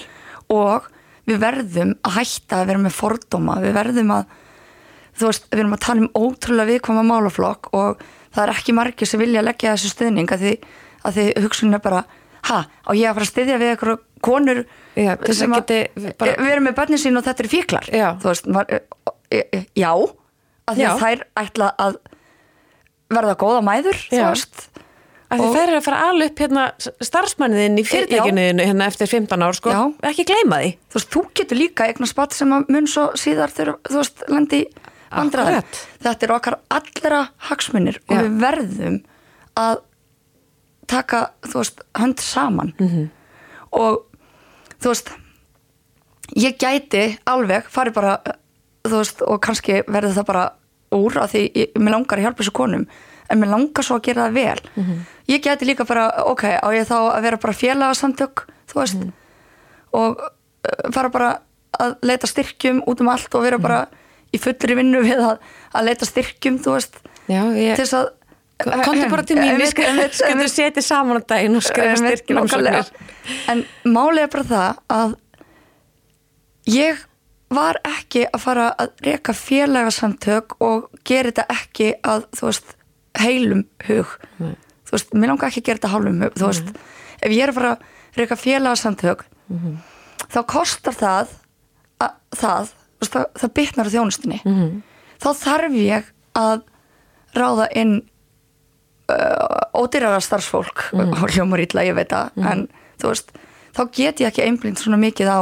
Speaker 2: Og við verðum að hætta að vera með fordóma. Við verðum að veist, við erum að tala um ótrúlega viðkvæma málaflokk og það er ekki margir sem vilja leggja þessu stuðning að því, að því hugsunin er bara ha, á ég að fara að styðja við eitthvað konur
Speaker 1: Já,
Speaker 2: sem
Speaker 1: að
Speaker 2: að
Speaker 1: bara-
Speaker 2: við erum með börnin sín og þetta eru fíklar
Speaker 1: Já.
Speaker 2: veist, var, e, e, já að því að
Speaker 1: Já.
Speaker 2: þær ætla að verða góða mæður þú veist
Speaker 1: því
Speaker 2: Og-
Speaker 1: þær eru að fara alveg upp hérna starfsmanniðin í fyrirtækinu hérna eftir 15 ár, sko. Ekki gleyma því.
Speaker 2: þú veist, þú getur líka eignar spatt sem að mun svo síðar þegar þú veist, lendi vandræðar
Speaker 1: Akkurat.
Speaker 2: þetta er okkar allra hagsmunir og við verðum að taka, þú veist, hönd saman -hmm. og þú veist ég gæti alveg farið bara, þú veist, og kannski verði það bara úr að því ég, mér langar að hjálpa þessu konum en mér langar svo að gera það vel. Ég gæti líka bara, ok, á ég þá að vera bara félagasamtök, þú veist og uh, fara bara að leita styrkjum út um allt og vera bara í fullri vinnu við að, að leita styrkjum, þú veist
Speaker 1: Já, ég...
Speaker 2: til þess að
Speaker 1: Komdu bara til mín, við skulum setja saman á daginn og skrifa styrkjum
Speaker 2: nákvæmlega. en málið er bara það að ég var ekki að fara að reka félagasamtök og gera þetta ekki að þú veist, heilum hug.
Speaker 1: Nei.
Speaker 2: þú veist, mér langar ekki að gera þetta hálfum hug þú veist, ef ég er að fara að reka félagasamtök þá kostar það að, það, það, það bitnar á þjónustinni þá þarf ég að ráða inn ódýrara starfsfólk mm. á hljómar illa, ég veit það en þú veist, þá get ég ekki einblind svona mikið á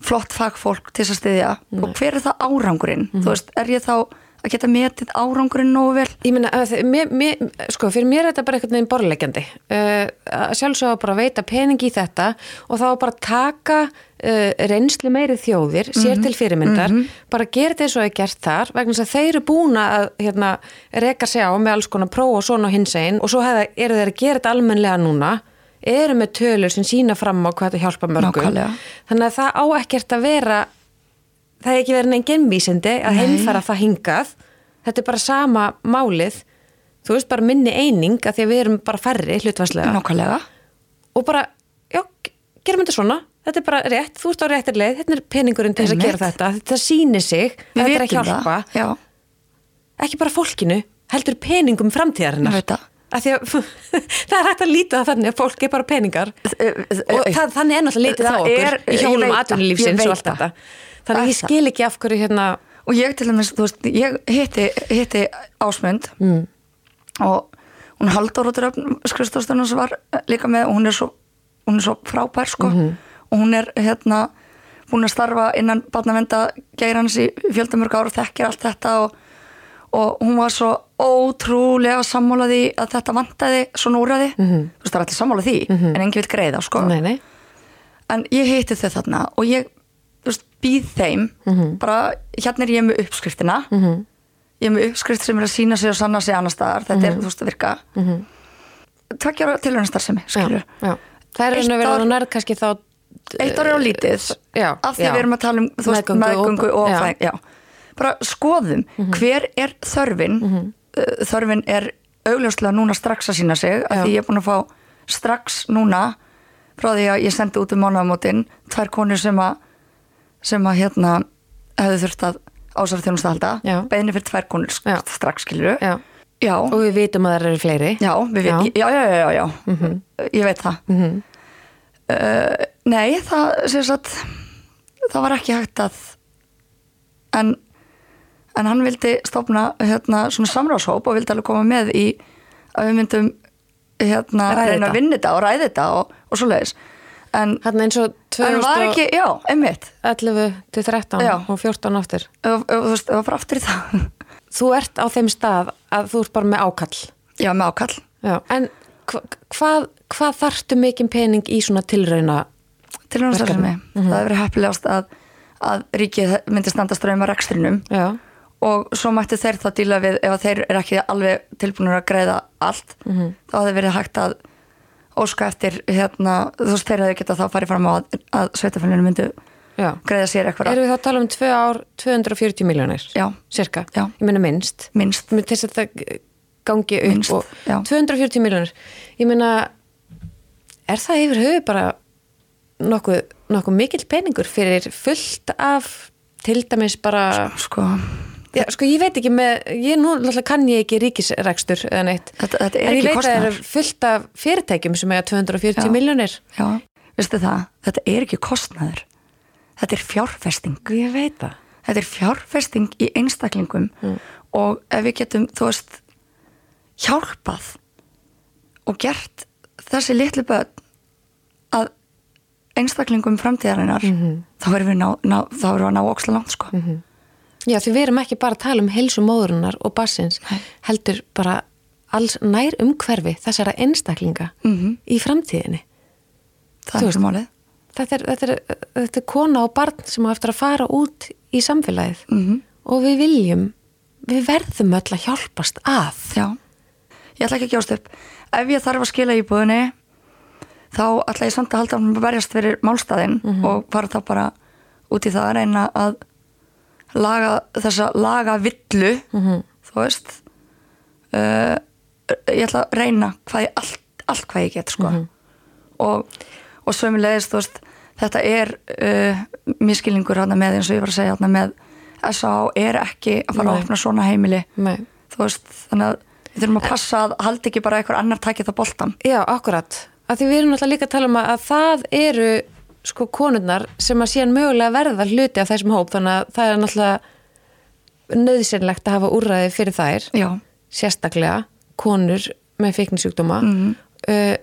Speaker 2: flott fagfólk til þess að styðja. Og hver er það árangurinn? Þú veist, er ég þá að geta metið árangurinn nógu vel
Speaker 1: Ég mér, sko, fyrir mér er þetta bara einhvern veginn borðleggjandi. Uh, að sjálfsögða bara veita pening í þetta og þá bara taka uh, reynslu meiri þjóðir, sér til fyrirmyndar, bara gera þetta eins og er gert þar, vegna þess að þeir eru búin að hérna, reka sig á með alls konar próf og svona og hins einn og svo hefða, eru þeir að gera þetta almennlega núna, eru með tölur sem sína fram á hvað þetta hjálpa mörgum.
Speaker 2: Nákvæmlega.
Speaker 1: Þannig að það á ekkert að vera það er ekki verið neinn genvísindi að
Speaker 2: Nei.
Speaker 1: heimfara það hingað. Þetta er bara sama málið. Þú veist bara minni eining að því að við erum bara færri hlutvarslega
Speaker 2: nákvæmlega.
Speaker 1: Og bara, já, gerum þetta svona. Þetta er bara rétt, þú ert á réttir leið. Þetta er peningurinn til þess að gera þetta. Þetta sýnir sig,
Speaker 2: við
Speaker 1: þetta er að hjálpa. ekki bara fólkinu, heldur peningum framtíðarinnar. Því að [LAUGHS] það er hægt að líta þannig að fólk er bara peningar. Og það, þannig er náttúrulega litið á okkur
Speaker 2: er-
Speaker 1: í hjólum atvinnulífsins
Speaker 2: ég
Speaker 1: og allt þetta þannig að ég skil ekki af hverju hérna
Speaker 2: og ég til dæmis, þú veist, ég hitti, hitti Ásmund. Mm. og hún Halldór út skrifstofstunum sem var líka með og hún er svo, hún er svo frábær sko. Og hún er hérna búin að starfa innan barnavenda geirans í fjöldamörg ára og þekkir allt þetta og, og hún var svo ótrúlega sammálaði að þetta vantaði svona úrraði, -hmm. þú veist það er allir sammála því en engin vil greiða sko.
Speaker 1: Nei, nei.
Speaker 2: en ég heiti þau þarna og ég veist, býð þeim. Bara, hérna er ég með uppskriftina. -hmm. ég er með uppskrift sem er að sína sig og sanna sig annar staðar, þetta er þú veist að virka. Mm -hmm. tveggjára tilhörnastar skilur,
Speaker 1: já, já. það er
Speaker 2: ár-
Speaker 1: að nærð kannski þá
Speaker 2: eitt ári á lítið.
Speaker 1: já,
Speaker 2: af því við erum að tala um
Speaker 1: Meðgöngu og-
Speaker 2: meðgöngu og,
Speaker 1: já.
Speaker 2: fæ, já. bara skoðum hver er þörfin? Uh, þörfin er augljóslega núna strax að sína sig af því ég er búin að fá strax núna frá því að ég sendi út um mánaðamótin tvær konur sem að sem að hérna hefðu þurft að ásara þjónust að halda beðinni fyrir tvær konur sk-
Speaker 1: Já.
Speaker 2: strax skilur
Speaker 1: já.
Speaker 2: já,
Speaker 1: og við vitum að það eru fleiri.
Speaker 2: Já, veit, já, já, já, já, já. ég veit það.
Speaker 1: Mhm.
Speaker 2: uh, nei, það sem sagt, það var ekki hægt að en en hann vildi stopna hérna, svona samráðshóp og vildi alveg koma með í að við myndum hérna, reyna að vinna þetta og ræða þetta og, og svo leiðis en,
Speaker 1: hann eins og
Speaker 2: en var ekki, já, einmitt
Speaker 1: 2011 til 13
Speaker 2: Já.
Speaker 1: og 14 aftur
Speaker 2: ef, ef, þú veist, það var aftur í það [LAUGHS]
Speaker 1: þú ert á þeim stað að þú ert bara með ákall
Speaker 2: já, með ákall
Speaker 1: já. en hva, hvað, hvað þarftu mikinn pening í svona tilrauna
Speaker 2: til hann starfsemi,
Speaker 1: Verkefni.
Speaker 2: það hefur verið heppilegast að, að ríkið myndi standa ströym að rekstrinum
Speaker 1: já,
Speaker 2: og svo mættu þeir þá díla við ef þeir eru ekki alveg tilbúinur að greiða allt
Speaker 1: Mhm.
Speaker 2: þá hefði verið hægt að óska eftir hérna, þú veist þeir hefði getað þá farið fram á að, að sveitafélunum myndu greiða sér eitthvað
Speaker 1: erum við þá að tala um tvö ár 240 miljónir
Speaker 2: Já.
Speaker 1: cirka,
Speaker 2: Já.
Speaker 1: ég meina minnst.
Speaker 2: Minnst.
Speaker 1: Til þess að það gangi upp
Speaker 2: Minnst,
Speaker 1: og
Speaker 2: já.
Speaker 1: 240 miljónir ég meina er það yfir höfu bara nokkuð, nokkuð mikill peningur fyrir fullt af til dæmis bara
Speaker 2: sko,
Speaker 1: já, sko ég veit ekki með ég nú kann ég ekki ríkisrekstur eða neitt
Speaker 2: þetta, þetta er
Speaker 1: en ég veit að það
Speaker 2: kostnar
Speaker 1: eru fullt af fyrirtækjum sem eiga 240
Speaker 2: Já.
Speaker 1: miljónir
Speaker 2: Já, veistu það, þetta er ekki kostnaður. Þetta er fjárfesting.
Speaker 1: Ég veit það.
Speaker 2: þetta er fjárfesting í einstaklingum og ef við getum, þú veist hjálpað og gert þessi litlu börn að einstaklingum framtíðarinnar þá verðum við, ná, ná, þá verðum við að ná óksla langt sko.
Speaker 1: Já, því við erum ekki bara að tala um heilsu móðurinnar og bassins,
Speaker 2: Nei.
Speaker 1: heldur bara alls nær umhverfi þessara einstaklinga
Speaker 2: Mhm.
Speaker 1: í framtíðinni.
Speaker 2: það er
Speaker 1: veist.
Speaker 2: svo málið
Speaker 1: Þetta er, þetta, er, þetta er kona og barn sem á eftir að fara út í samfélagið
Speaker 2: Mhm.
Speaker 1: og við viljum, við verðum öll að hjálpast að.
Speaker 2: Já, ég ætla ekki að gjóst upp ef ég þarf að skila íbúðinni þá ætla ég samt að halda að berjast fyrir málstæðin og fara þá bara út í það að reyna að laga þessa laga villu þú veist uh, ég ætla að reyna hvað ég, allt, allt hvað ég get sko. og, og sömulegis þú veist þetta er uh, miskilningur hana með eins og ég var að segja hana með S.A. er ekki að fara
Speaker 1: Nei.
Speaker 2: að opna svona heimili
Speaker 1: Nei.
Speaker 2: þú veist, þannig að við þurfum að passa að halda ekki bara einhver annar takið það boltan
Speaker 1: Já, akkurat. Af því við erum náttúrulega líka að tala um að það eru sko konurnar sem að síðan mögulega verða hluti af þessum hóp þannig að það er náttúrulega nöðsynlegt að hafa úrræði fyrir þær
Speaker 2: já,
Speaker 1: sérstaklega konur með feiknisjúkdóma uh,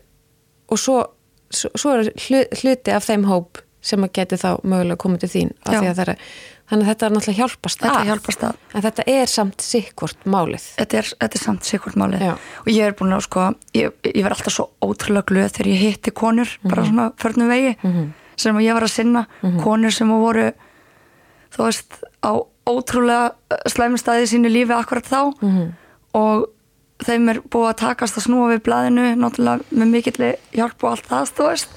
Speaker 1: og svo, svo, svo er hlu, hluti af þeim hóp sem að geti þá mögulega komið til þín að það er, þannig að þetta er náttúrulega hjálpast
Speaker 2: þetta
Speaker 1: að.
Speaker 2: hjálpast að.
Speaker 1: En þetta er samt sikkvort málið.
Speaker 2: Þetta er, þetta er samt sikkert málið.
Speaker 1: Já.
Speaker 2: og ég er búin að sko, ég, ég var alltaf svo ótrúlega glöð þegar ég hitti konur bara
Speaker 1: Mhm.
Speaker 2: svona förnum vegi sem ég var að sinna, konur sem voru þú veist á ótrúlega slæmustæði sínu lífi akkurat þá.
Speaker 1: Mhm.
Speaker 2: og þeim er búið að takast að snúa við blaðinu náttúrulega með mikill hjálp og allt það, þú veist.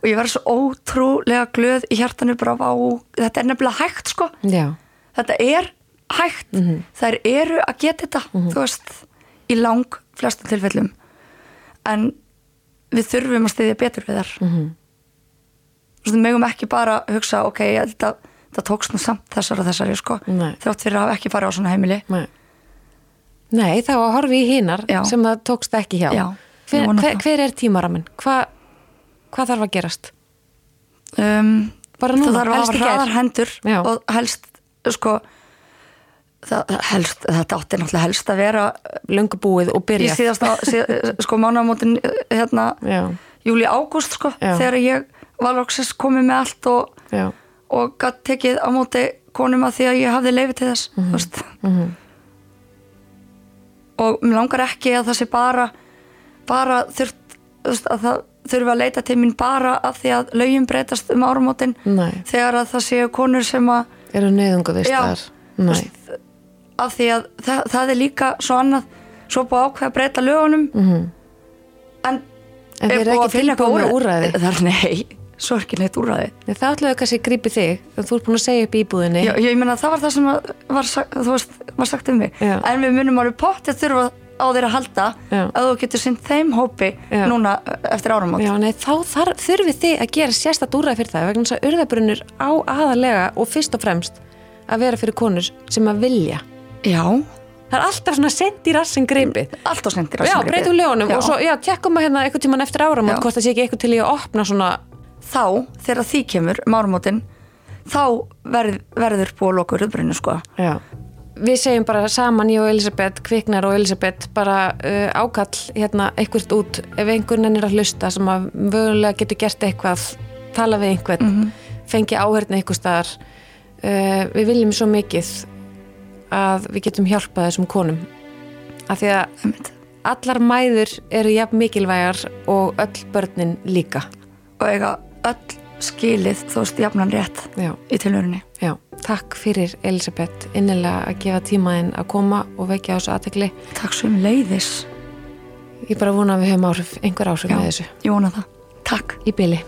Speaker 2: Og ég var svo ótrúlega glöð í hjartanu bara á, þetta er nefnilega hægt sko.
Speaker 1: Já,
Speaker 2: þetta er hægt. Þær eru að geta þetta þú veist, í lang flestum tilfellum. En við þurfum að styðja betur við þar mm -hmm. Við megum ekki bara hugsa, ok, þetta, þetta tókst nú samt þessar og þessari sko
Speaker 1: Nei.
Speaker 2: þrátt fyrir að ekki farið á svona heimili
Speaker 1: nei Nei, þá að horfi í hinar
Speaker 2: Já.
Speaker 1: sem það tókst ekki hjá
Speaker 2: Já,
Speaker 1: hver, hver, hver er tímaramin? Hva, hvað þarf að gerast?
Speaker 2: um,
Speaker 1: Bara núna,
Speaker 2: það þarf að
Speaker 1: helst
Speaker 2: hafa
Speaker 1: í
Speaker 2: hendur
Speaker 1: Já.
Speaker 2: og helst sko það, helst, þetta átti náttúrulega helst að vera
Speaker 1: Löngu búið og
Speaker 2: í
Speaker 1: byrjað
Speaker 2: síðasta síð, sko mánamótin hérna júli ágúst sko
Speaker 1: Já.
Speaker 2: þegar ég var loksins komið með allt og, og gætt tekið á móti konum að því að ég hafði leiði til þess mm
Speaker 1: Mhm.
Speaker 2: og mér langar ekki að það sé bara bara þurft að það þurfi að leita til mín bara af því að lögin breytast um áramótin
Speaker 1: nei
Speaker 2: þegar að það séu konur sem að
Speaker 1: Eru neyðungu vist
Speaker 2: Já.
Speaker 1: þar?
Speaker 2: þú
Speaker 1: Nei,
Speaker 2: veist, af því að það, það er líka svo annað svo búið að ákveða að breyta lögunum
Speaker 1: Mhm.
Speaker 2: en
Speaker 1: en þeir
Speaker 2: er búið að finna eitthvað
Speaker 1: úræði
Speaker 2: það er nei, úræði
Speaker 1: Nei, Það ætlaðu kannski að grípi þig þú ert búin að segja upp íbúðinni
Speaker 2: Já, ég meina það var það sem að var, veist, var sagt um mig
Speaker 1: Já.
Speaker 2: en við munum alveg pottið þurfa á þeir að halda
Speaker 1: Já.
Speaker 2: að þú getur sinn þeim hópi
Speaker 1: Já.
Speaker 2: núna eftir áramót
Speaker 1: Já, nei, þá þar, þurfið þið að gera sérstætt úræði fyrir það vegna þess að urðabrunnur á aðalega og fyrst og fremst að vera fyrir konur sem að vilja
Speaker 2: Já,
Speaker 1: Það er alltaf svona sent í rassin gripið
Speaker 2: allt á sendir
Speaker 1: Já, breytum
Speaker 2: Já.
Speaker 1: og svo, já, tjekkum að hérna eitthvað tíman eftir áramót
Speaker 2: Já.
Speaker 1: hvort það sé ekki eitthvað til í að opna svona
Speaker 2: Þá, þegar því kemur um áramótin þá verð, verður búið að loka röðbrunni sko.
Speaker 1: Já. Við segjum bara saman ég og Elisabeth, Kviknar og Elisabeth bara uh, ákall hérna eitthvað út. Ef einhvern ennir að hlusta sem að vögulega getur gert eitthvað tala við einhvern, fengi áhörni eitthvað staðar. Uh, við viljum svo mikið að við getum hjálpað þessum konum. Af því að allar mæður eru jafn mikilvægar og öll börnin líka.
Speaker 2: Og öll skilið veist jafnan rétt
Speaker 1: Já,
Speaker 2: í tilhörinni
Speaker 1: já, takk fyrir Elisabeth. Innilega að gefa tímaðinn að koma og vekja á þessu aðtekli
Speaker 2: Takk um leiðis
Speaker 1: Ég bara vona að við höfum áhrif, einhver áhrif
Speaker 2: Já.
Speaker 1: með þessu.
Speaker 2: Ég vona það. Takk.
Speaker 1: Í byli.